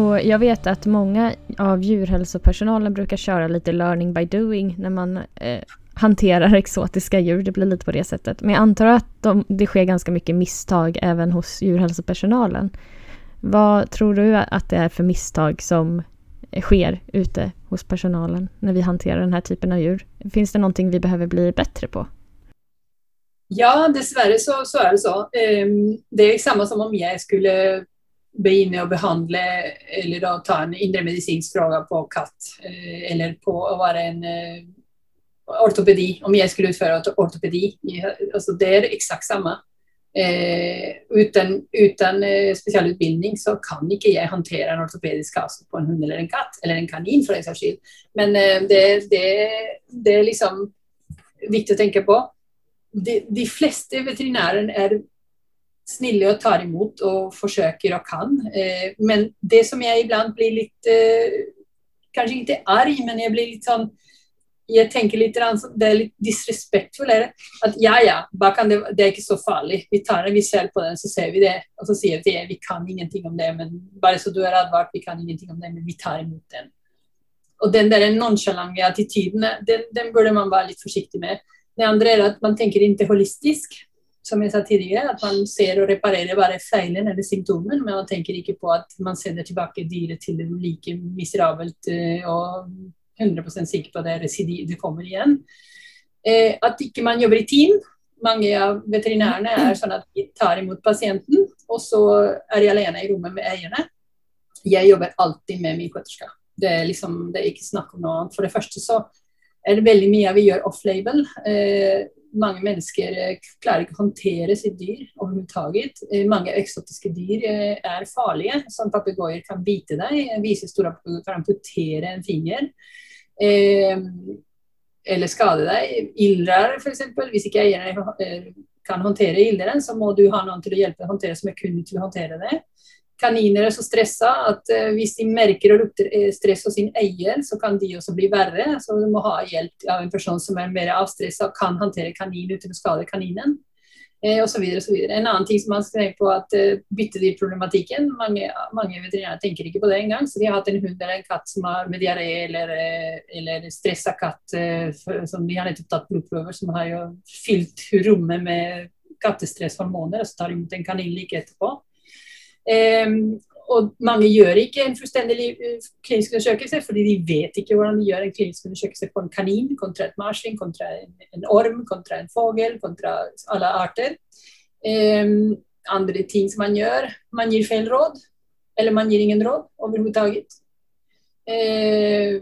Och jag vet att många av djurhälsopersonalen brukar köra lite learning by doing när man eh, hanterar exotiska djur. Det blir lite på det sättet. Men jag antar att de, det sker ganska mycket misstag även hos djurhälsopersonalen. Vad tror du att det är för misstag som sker ute hos personalen när vi hanterar den här typen av djur? Finns det någonting vi behöver bli bättre på? Ja, dessverre så, så er det så. Um, det er samme som om jeg skulle begynne å behandle eller da ta en indremedisinsk fråga på katt, eh, eller på å være en uh, ortopedi, om jeg skulle utføre ortopedi. Altså, det er eksakt samme. Eh, uten, uten eh, spesialutbildning så kan ikke jeg håndtere en ortopedisk kasse på en hund eller en katt, eller en kanin for den saks skyld. Men eh, det, det, det, er liksom viktig å tenke på. De, de fleste veterinærer er snille og tar imot og forsøker og kan. Eh, men det som jeg iblant blir litt eh, Kanskje ikke arg, men jeg blir litt sånn jeg tenker litt, Det er litt disrespektfullt. At ja, ja, det, det, er ikke så farlig. Vi tar det, vi ser på den, så ser vi det. Og så sier vi at vi kan ingenting om det, men bare så du er advart, vi kan ingenting om det, men vi tar imot den. Og den der nonchalante attityden, den, den burde man være litt forsiktig med. Det andre er at man tenker ikke holistisk som jeg sa tidligere, at man ser og reparerer bare feilen eller symptomen, men man tenker ikke på at man sender tilbake dyret til det like miserabelt eh, og 100 sikker på at det, det kommer igjen. Eh, at ikke man jobber i team. Mange av veterinærene er sånn at de tar imot pasienten, og så er jeg alene i rommet med eierne. Jeg jobber alltid med min sköterska. Det er liksom, det er ikke snakk om noe annet. For det første så er det veldig mye vi gjør off-label. Eh, mange mennesker eh, klarer ikke å håndtere sitt dyr overhodet. Eh, mange eksotiske dyr eh, er farlige. Som papegøyer kan bite deg. Vise store papegøyer kan amputere en finger. Eller skade deg. Ildrar, f.eks. Hvis ikke eierne eh, kan håndtere ilderen, så må du ha noen til å hjelpe å håndtere som er kun til å håndtere det kaniner er så stressa at uh, hvis de merker og lukter eh, stress hos sin eier, så kan de også bli verre. Så du må ha hjelp av en person som er mer avstressa og kan håndtere kanin uten å skade kaninen. Eh, og så videre, og så. En annen ting som skal tenke på at uh, byttedyrproblematikken mange, mange veterinærer tenker ikke på det engang. Så de har hatt en hund eller en katt som har med diaré eller, eller stressa katt uh, for, som de har nettopp tatt blodprøver, som har jo fylt rommet med kattestresshormoner, og så tar de imot en kanin like etterpå. Um, og mange gjør ikke en fullstendig eh, klinisk undersøkelse, fordi de vet ikke hvordan de gjør en klinisk undersøkelse på en kanin kontra et marsvin, kontra en, orm, kontra en fugl, kontra alle arter. Um, andre ting som man gjør, man gir feil råd, eller man gir ingen råd overhodet Eh,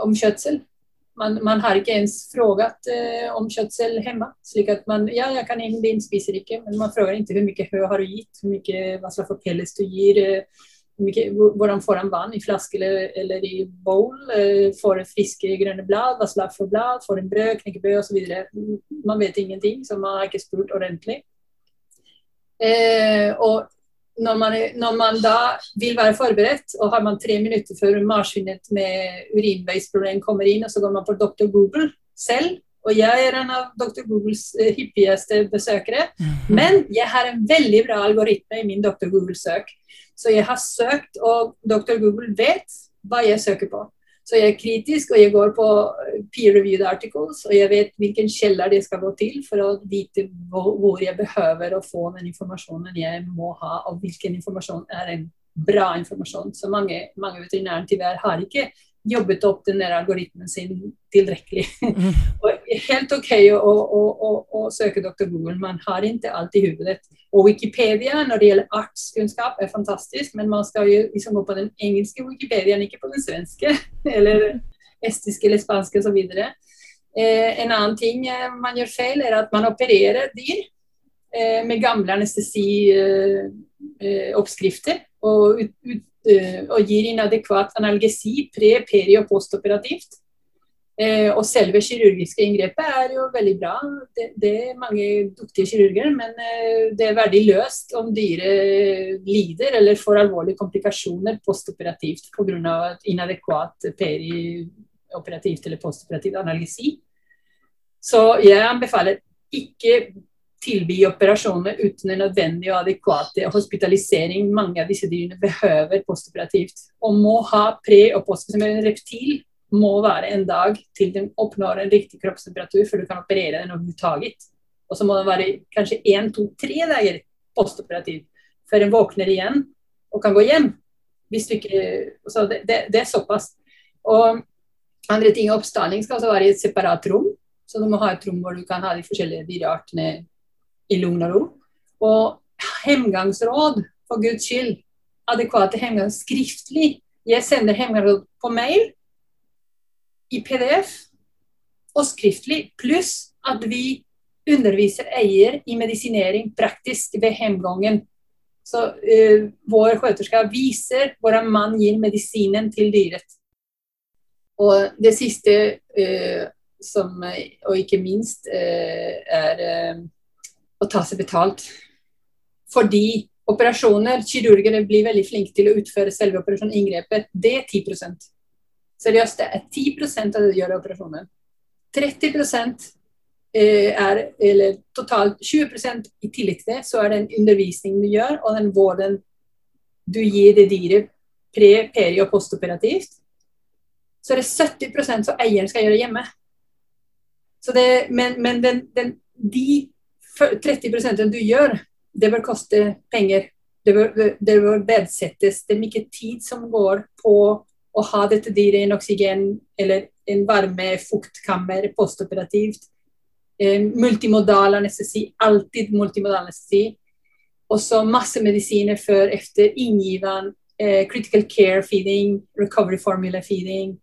om kjøtsel. Man, man, har ikke ens frågat uh, om kjøtsel hjemme. slik at man, ja, jeg kan kaninen din spiser ikke, men man spør ikke hvor mye hø har du gitt, hvor mye, hva slags pellets du gir, hvor mye, hvordan får han vann, i flaske eller, eller i bowl, uh, får en friske grønne blad, hva slags for blad, får en brød, knekkebrød osv. Man vet ingenting, så man har ikke spurt ordentlig. og når man, når man, da vil være forberedt, og har man tre minutter før marsvinet med urinveisproblem kommer inn, og så går man på Dr. Google selv. Og jeg er en av Dr. Googles uh, hyppigste besøkere. -hmm. Men jeg har en veldig bra algoritme i min Dr. Google-søk. Så jeg har søkt, og Dr. Google vet hva jeg søker på. Så jeg er kritisk, og jeg går på eh, peer-reviewed articles, og jeg vet hvilken kjeller det skal gå til for å vite hvor jeg behøver å få den informasjonen jeg må ha, og hvilken informasjon er en bra informasjon. Så mange, mange veterinærer tyvärr har ikke jobbet opp den der algoritmen sin tilrekkelig. Mm. helt OK å, å, å, å, søke Dr. Google, man har ikke alt i hodet. Og Wikipedia når det gjelder artskunnskap er fantastisk, men man skal jo liksom gå på den engelske Wikipediaen, ikke på den svenske. Eller estiske eller spanske osv. Eh, en annen ting eh, man gjør feil, er at man opererer dyr eh, med gamle anestesioppskrifter. Eh, eh og, ut, ut, eh, og, gir inadekvat analgesi pre-, peri- og postoperativt. Eh, og selve kirurgiske inngrepet er jo veldig bra. Det, det er mange duktige kirurger, men eh, det er veldig løst om dyret lider eller får alvorlige komplikasjoner postoperativt pga. inadekvat perioperativt eller postoperativt analgesi. Så jeg anbefaler ikke tilby operasjoner uten en nødvendig og adekvat hospitalisering. Mange av disse dyrene behøver postoperativt og må ha pre- og postoperativ. reptil må være en dag til den oppnår en riktig kroppstemperatur før du kan operere den overhodet. Og så må det være kanskje én, to, tre dager postoperativ før den våkner igjen og kan gå hjem. Ikke, så det, det, det er såpass. Og andre ting, Oppstalling skal også være i et separat rom. Så du må ha et rom hvor du kan ha de forskjellige dyreartene i lugn og ro. Og hemgangsråd, for guds skyld. Adekvate hemgang skriftlig. Jeg sender hemgangsråd på mail i PDF og skriftlig, pluss at vi underviser eier i medisinering praktisk ved hemgangen. Så uh, vår sköterska viser hvordan man gir medisinen til dyret. Og det siste, uh, som, og ikke minst, uh, er å ta seg betalt. Fordi operasjoner, kirurgere blir veldig flinke til å utføre selve operasjonen, inngrepet. Det er 10 Seriøst, det er 10 av det gjør i operasjonen. 30 eh, er, eller totalt 20 i tillegg til det, så er det en undervisning du gjør, og den vården du gir det dyret pre-, peri- og postoperativt. Så er det 70 som eieren skal gjøre hjemme. Det, men, men den, den, de 30 du gjør, det bør koste penger. Det bør, det bør verdsettes. Det er mye tid som går på å ha dette dyret i en oksygen eller en varme-fuktkammer postoperativt. Eh, multimodal anestesi, alltid multimodal anestesi. Og så masse medisiner før, efter, inngiven, eh, critical care feeding, recovery formula feeding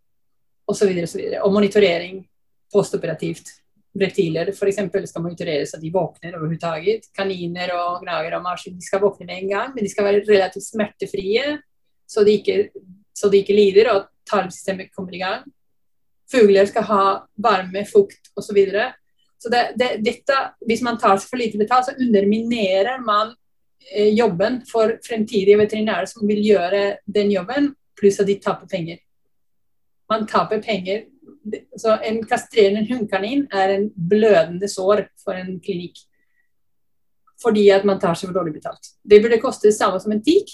osv. Og, så videre, og monitorering postoperativt. Reptiler f.eks. skal monitoreres at de våkner overhodet. Kaniner og gnager og marsvin skal våkne med en gang, men de skal være relativt smertefrie, så de ikke, så de ikke lider og tarmsystemet kommer i gang. Fugler skal ha varme, fukt osv. Så, videre. så det, det, dette, hvis man tar seg for lite betalt, så underminerer man eh, jobben for fremtidige veterinærer som vil gjøre den jobben, pluss at de taper penger. Man taper penger. Så en kastrerende hundkanin er en blødende sår for en klinikk. Fordi at man tar seg for dårlig betalt. Det burde koste det samme som en tikk.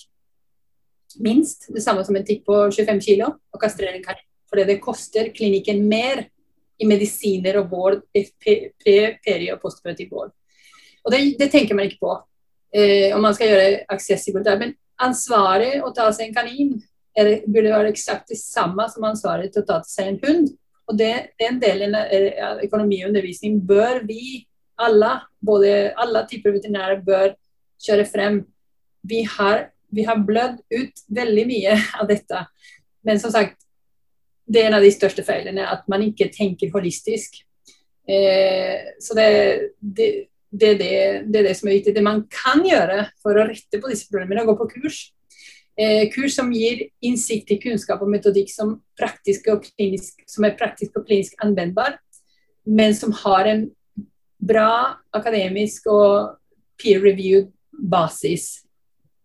Minst det samme som en tikk på 25 kg å kastrere en kanin. Fordi det koster klinikken mer i medisiner og vård, pre-, peri- og postoperativ vård. Og det, det, tenker man ikke på eh, om man skal gjøre accessible der. Men ansvaret å ta seg en kanin er, burde være eksakt det samme som ansvaret til å ta seg en hund. Og det, Den delen av økonomi og undervisning bør vi alle, både alle typer veterinærer, bør kjøre frem. Vi har, vi har blødd ut veldig mye av dette. Men som sagt, det er en av de største feilene, at man ikke tenker holistisk. Eh, så det, det, det, er det, er det, som er viktig. Det man kan gjøre for å rette på disse problemene, er å gå på kurs. Eh, kurs som gir innsikt i kunnskap og metodikk som, og klinisk, som er praktisk og klinisk anvendbar, men som har en bra akademisk og peer-reviewed basis.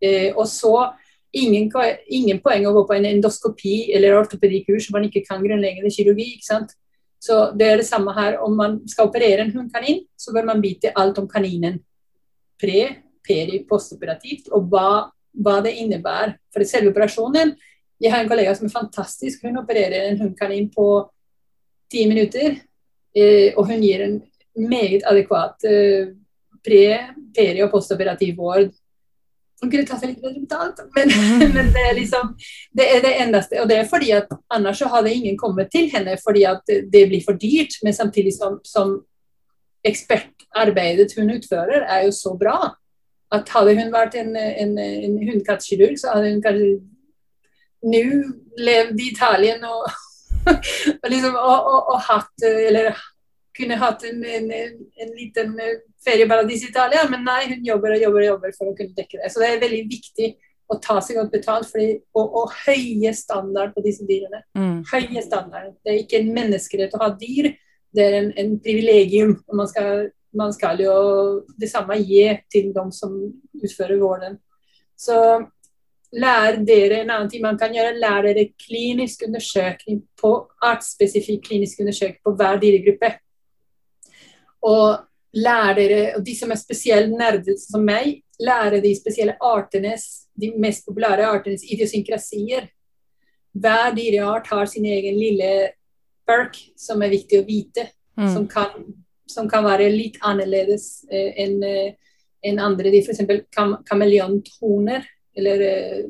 Eh, og så ingen, ingen, poeng å gå på en endoskopi eller ortopedikurs som man ikke kan grunnleggende kirurgi. ikke sant? Så det er det samme her. Om man skal operere en hundkanin, så bør man vite alt om kaninen. Pre, peri, postoperativt, og hva, hva det innebærer. For selve operasjonen Jeg har en kollega som er fantastisk. Hun opererer en hundkanin på ti minutter. Eh, og hun gir en meget adekvat eh, pre, peri og postoperativ vård hun kunne tatt seg litt bedre betalt, men, men, det er liksom det er det eneste. Og det er fordi at annars så hadde ingen kommet til henne fordi at det blir for dyrt. Men samtidig som, som ekspertarbeidet hun utfører, er jo så bra. At hadde hun vært en, en, en hundekattkirurg, så hadde hun kanskje nå levd i Italien og, og, liksom, og, og hatt Eller kunne hatt en, en, en liten ferieparadis i Italia, men nei, hun jobber og jobber og jobber for å kunne dekke det. Så det er veldig viktig å ta seg godt betalt fordi, og, og høye standard på disse dyrene. Mm. Høye standard. Det er ikke en menneskerett å ha dyr, det er en, en privilegium. og man skal, man skal jo det samme gi til de som utfører vården. Så lær dere en annen ting man kan gjøre. Lær dere klinisk undersøkning på artsspesifikk klinisk undersøkning på hver dyregruppe. Og lær dere, og de som er spesielt nerdete som meg, lære de spesielle artenes, de mest populære artenes idiosynkrasier. Hver dyreart har sin egen lille perk som er viktig å vite. Mm. Som, kan, som, kan, være litt annerledes eh, enn eh, en andre. De f.eks. Kam kameleonthoner, eller eh,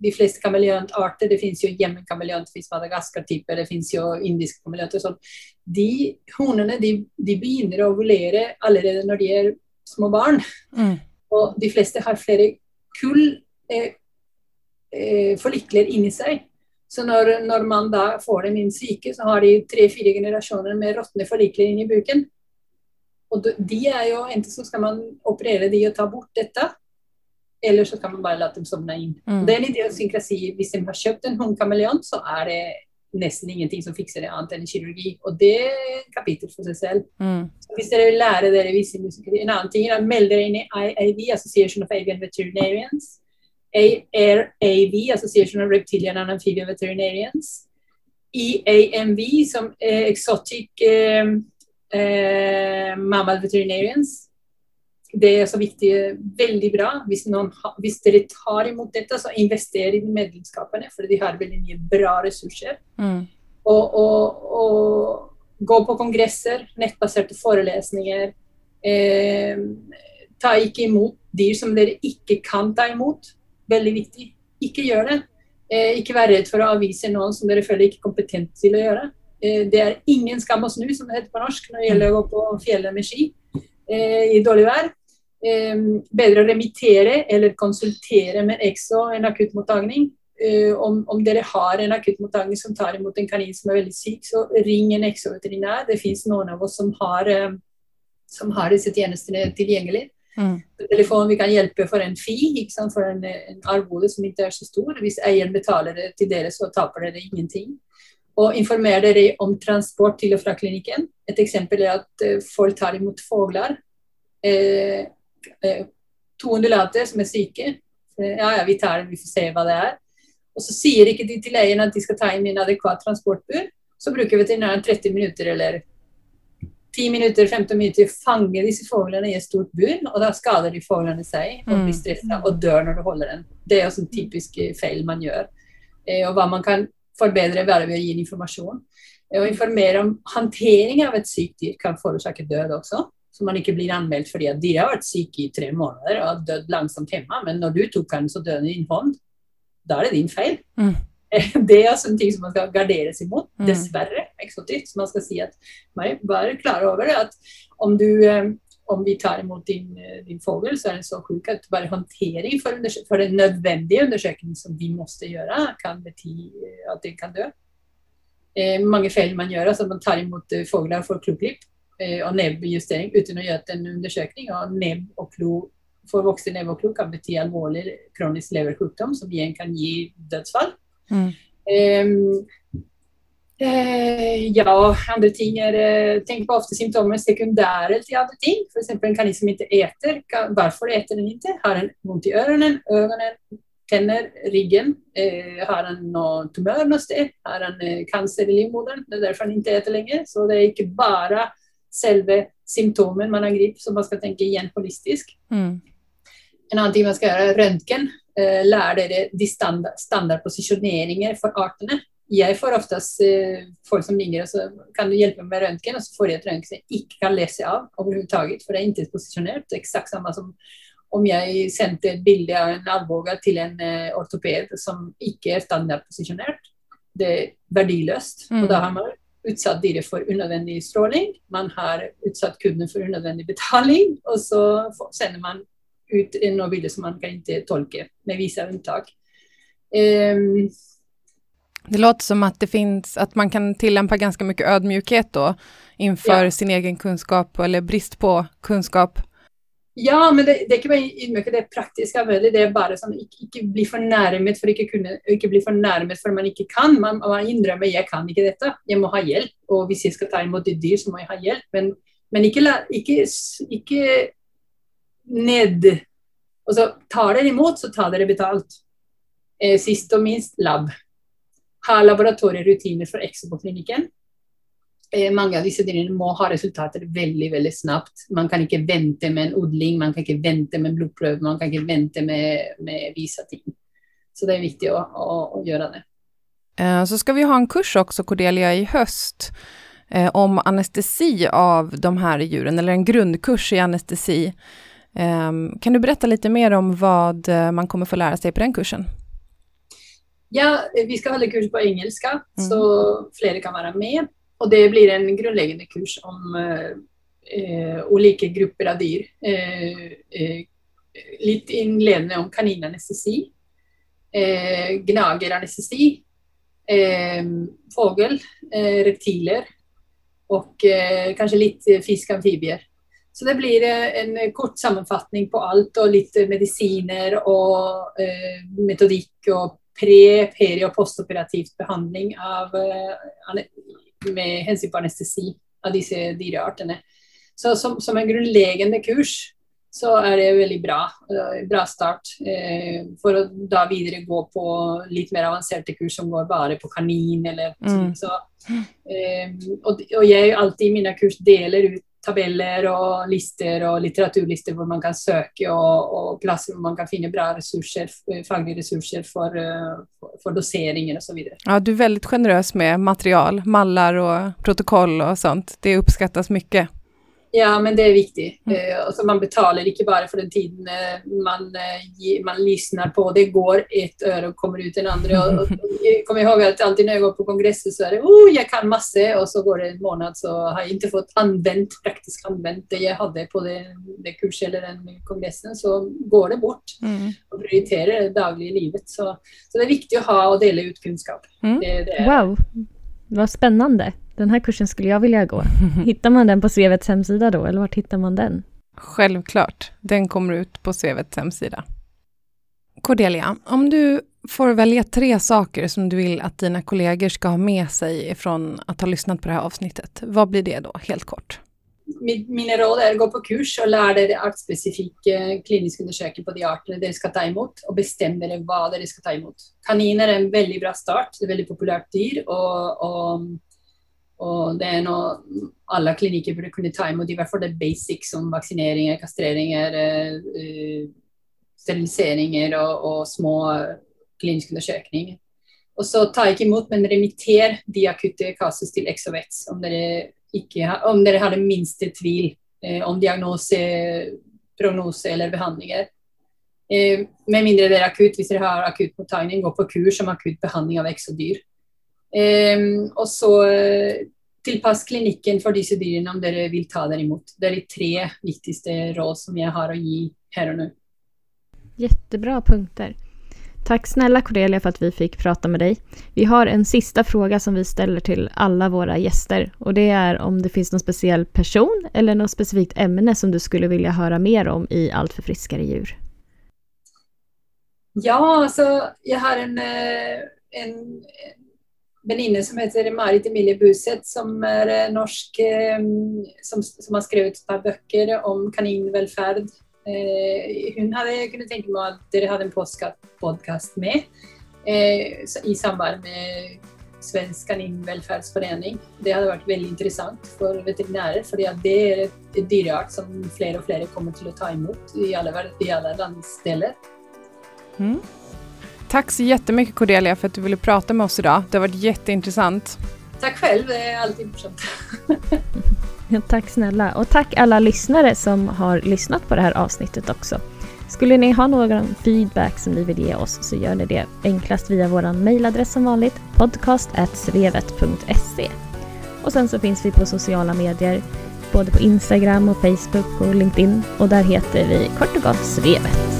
de fleste kameleontarter. Det finnes jo hjemmekameleont, det finnes Madagaskar-typer, det finnes jo indiske kameleonter. Sånn. De hornene de, de, begynner å ovulere allerede når de er små barn. Mm. Og de fleste har flere kull eh, eh, forlikler inni seg. Så når, når, man da får dem inn syke, så har de tre-fire generasjoner med råtne forlikler inni buken. Og de er jo, Enten så skal man operere de og ta bort dette, eller så kan man bare la dem sovne inn. Mm. Det er en idiosynkrasi. Hvis de har kjøpt en hundkameleon, så er det nesten ingenting som fikser det annet enn kirurgi. Og det er et kapittel for seg selv. Mm. hvis dere vil lære dere visse En annen ting er å melde dere inn i IAV, Association of Avian Veterinarians. ARAV, Association of Reptilian and Amphibian Veterinarians. EAMV, som Exotic eh, eh, Mammal Veterinarians det er så viktig, veldig bra. Hvis, noen, hvis, dere tar imot dette, så invester i medlemskapene, for de har veldig mye bra ressurser. Mm. Og, og, og, gå på kongresser, nettbaserte forelesninger. Eh, ta ikke imot dyr som dere ikke kan ta imot. Veldig viktig. Ikke gjør det. Eh, ikke vær redd for å avvise noen som dere føler ikke er kompetent til å gjøre. Eh, det er ingen skam å snu, som det heter på norsk, når det gjelder å gå på fjellet med ski eh, i dårlig vær. eh, bedre å remittere eller konsultere med EXO en akuttmottagning. Om, om, dere har en akuttmottagning som tar imot en kanin som er veldig syk, så ring en EXO-veterinær. Det finnes noen av oss som har, som har disse tjenestene tilgjengelig. Mm. Telefon, vi kan hjelpe for en fi, for en, en, arvode som ikke er så stor. Hvis eieren betaler det til dere, så taper dere ingenting. Og informere dere om transport til og fra klinikken. Et eksempel er at uh, folk tar imot fugler. Eh, eh, to undulater som er syke. Ja, ja, vi tar det, vi får se hva det er. Og så sier ikke de til eieren at de skal ta inn en adekvat transportbur. Så bruker veterinæren 30 minutter eller 10 minutter, 15 minutter fange disse fuglene i et stort bur, og da skader de fuglene seg og blir mm. stressa og dør når du holder den. Det er også en typisk eh, feil man gjør. Eh, og hva man kan forbedre, ved å gi informasjon. Å informere om håndtering av et sykt dyr kan forårsake død også. Så man ikke blir anmeldt fordi at dyret har vært syke i tre måneder og har dødd langsomt hjemme. Men når du tok den, så døde den i din hånd. Da er det din feil. Mm. Det er også en ting som man skal gardere seg mot, mm. dessverre. eksotisk. Så man skal si at bare klar over det, at om, du, eh, om vi tar imot din, eh, din fugl, så er den så sjuk at bare håndtering for, for, den nødvendige undersøkelsen som vi måtte gjøre, kan bety eh, at den kan dø. Eh, mange feil man gjør, altså man tar imot fugler for kloklipp eh, og nebbejustering uten å gjøre en undersøkning. og nebb og klo for voksne nebb og klo kan bety alvorlig kronisk leversykdom, som igjen kan gi dødsfall. Mm. Um, ja, andre ting er eh, Tenk på ofte symptomer sekundære til andre ting. F.eks. en kanin som ikke eter. Hvorfor eter den ikke? Har den vondt i ørene, øynene, tenner, ryggen? Eh, har den noe tumør noe sted? Har den eh, i livmoderen? Det er derfor den ikke eter lenger. Så det er ikke bare selve symptomen man har grip, som man skal tenke igjen holistisk. Mm. En annen ting man skal gjøre, er røntgen. Eh, lære dere de standard, standardposisjoneringer for artene. Jeg får oftest eh, folk som ringer og så kan du hjelpe med røntgen, og så får jeg et røntgen jeg ikke kan lese av overhodet, for det er ikke posisjonert. Det er eksakt samme som om jeg sendte et bilde av en albue til en uh, ortoped som ikke er standardposisjonert. Det er verdiløst. Mm. Og da har man utsatt dyret for unødvendig stråling. Man har utsatt kunden for unødvendig betaling, og så sender man ut noe bilde som man kan ikke tolke, med visse unntak. Um, det låter som att det finns, att man kan tillämpa ganska mycket ödmjukhet då inför ja. sin egen kunskap eller brist på kunskap. Ja, men det, det er ikke bare ydmykhet, det er praktisk arbeid. Det er bare sånn ikke, ikke bli fornærmet for ikke kunne, ikke bli fornærmet for man ikke kan. Man, man innrømmer jeg kan ikke dette, jeg må ha hjelp. Og hvis jeg skal ta imot et dyr, så må jeg ha hjelp. Men, men ikke, ikke, ikke ned Og så tar dere imot, så tar dere betalt. Eh, sist og minst lab. Ha laboratorierutiner for EXO på klinikken. Eh, mange av disse dyrene må ha resultater veldig veldig snabbt. Man kan ikke vente med en odling, man kan ikke vente med blodprøve, man kan ikke vente med, med visa ting. Så det er viktig å, å, å gjøre det. Eh, så skal vi ha en kurs også, Cordelia, i høst eh, om anestesi av de her djuren, eller en grundkurs i anestesi. Kan du berätta litt mer om eh, man kommer få lære seg på den kursen? Ja, vi skal holde kurs på engelsk, mm. så flere kan være med. Og det blir en grunnleggende kurs om uh, ulike grupper av dyr. Uh, litt innledende om kaninanestesi, gnageranestesi, fugl, reptiler og kanskje litt fisk, amfibier. Så det blir eh, en kort sammenfatning på alt, og litt medisiner og eh, metodikk og pre-, peri- og postoperativt behandling av, eh, med hensyn på anestesi av disse dyreartene. Så som, som, en grunnleggende kurs så er det veldig bra. Bra start. Eh, for å da videre gå på litt mer avanserte kurs som går bare på kanin eller mm. så. Eh, og, og jeg alltid i mine kurs deler ut tabeller og lister og litteraturlister hvor man kan søke, og, og plasser hvor man kan finne bra ressurser, faglige ressurser for, for, for doseringer osv. Ja, du er veldig sjenerøs med material, maller og protokoll og sånt. Det oppskattes mye. Ja, men det er viktig. Mm. Uh, altså, man betaler ikke bare for den tiden uh, man, uh, man lyssnar på. Det går ett øre og kommer ut en andre. Og, og, jeg kommer ihåg at alltid når jeg går på kongresser, så er det oh, jeg kan masse, og så går det en måned, så har jeg ikke fått anvendt, praktisk anvendt det jeg hadde på det, det kurset eller den kongressen. Så går det bort. Mm. Og prioriterer det daglige livet. Så, så, det er viktig å ha og dele ut kunnskap. Mm. Det, det wow, vad spennende den här kursen skulle jag vilja gå. Hittar man den på Svevets hemsida då, eller vart hittar man den? Självklart, den kommer ut på Svevets hemsida. Cordelia, om du får välja tre saker som du vill att dina kollegor ska ha med sig från att ha lyssnat på det här avsnittet, vad blir det då, helt kort? Mine råd er å gå på kurs og lære dere artspesifikke kliniske undersøkelser på de artene dere skal ta imot, og bestemme dere hva dere skal ta imot. Kaniner er en veldig bra start, det er veldig populært dyr. og, og og det er noe alle klinikker burde kunne ta imot, i hvert fall det basic som vaksineringer, kastreringer, uh, steriliseringer og, og, små kliniske undersøkninger. Og så ta ikke imot, men remitter de akutte kasus til Exovets om dere, om dere har den minste tvil eh, om diagnose, prognose eller behandlinger. Eh, med mindre det er akutt, hvis dere har akutt mottagning, gå på kurs om akutt behandling av exodyr. Um, og så uh, tilpass klinikken for disse dyrene om dere vil ta dere imot. Det er de tre viktigste råd som jeg har å gi her og nå. Jättebra punkter. Tack snälla Cordelia för att vi fick prata med dig. Vi har en sista fråga som vi ställer till alla våra gäster och det är om det finns någon speciell person eller något specifikt ämne som du skulle vilja höra mer om i Allt för friskare djur. Ja, alltså jag har en, eh, en venninne som heter Marit Emilie Buseth, som er eh, norsk, eh, som, som, har skrevet et par bøker om kaninvelferd. Eh, hun hadde kunnet tenke meg at dere hadde en podkast med i samarbeid med Svensk kaninvelferdsforening. Det hadde vært veldig interessant for veterinærer, for det er et dyreart som flere og flere kommer til å ta imot i alle, i alle landsdeler. Mm. Tack så jättemycket Cordelia för att du ville prata med oss idag. Det har varit jätteintressant. Tack själv, det är alltid intressant. tack snälla. Och tack alla lyssnare som har lyssnat på det här avsnittet också. Skulle ni ha någon feedback som ni vill ge oss så gör ni det enklast via vår mejladress som vanligt podcastsrevet.se Och sen så finns vi på sociala medier både på Instagram och Facebook och LinkedIn och där heter vi kort och gott Svevet.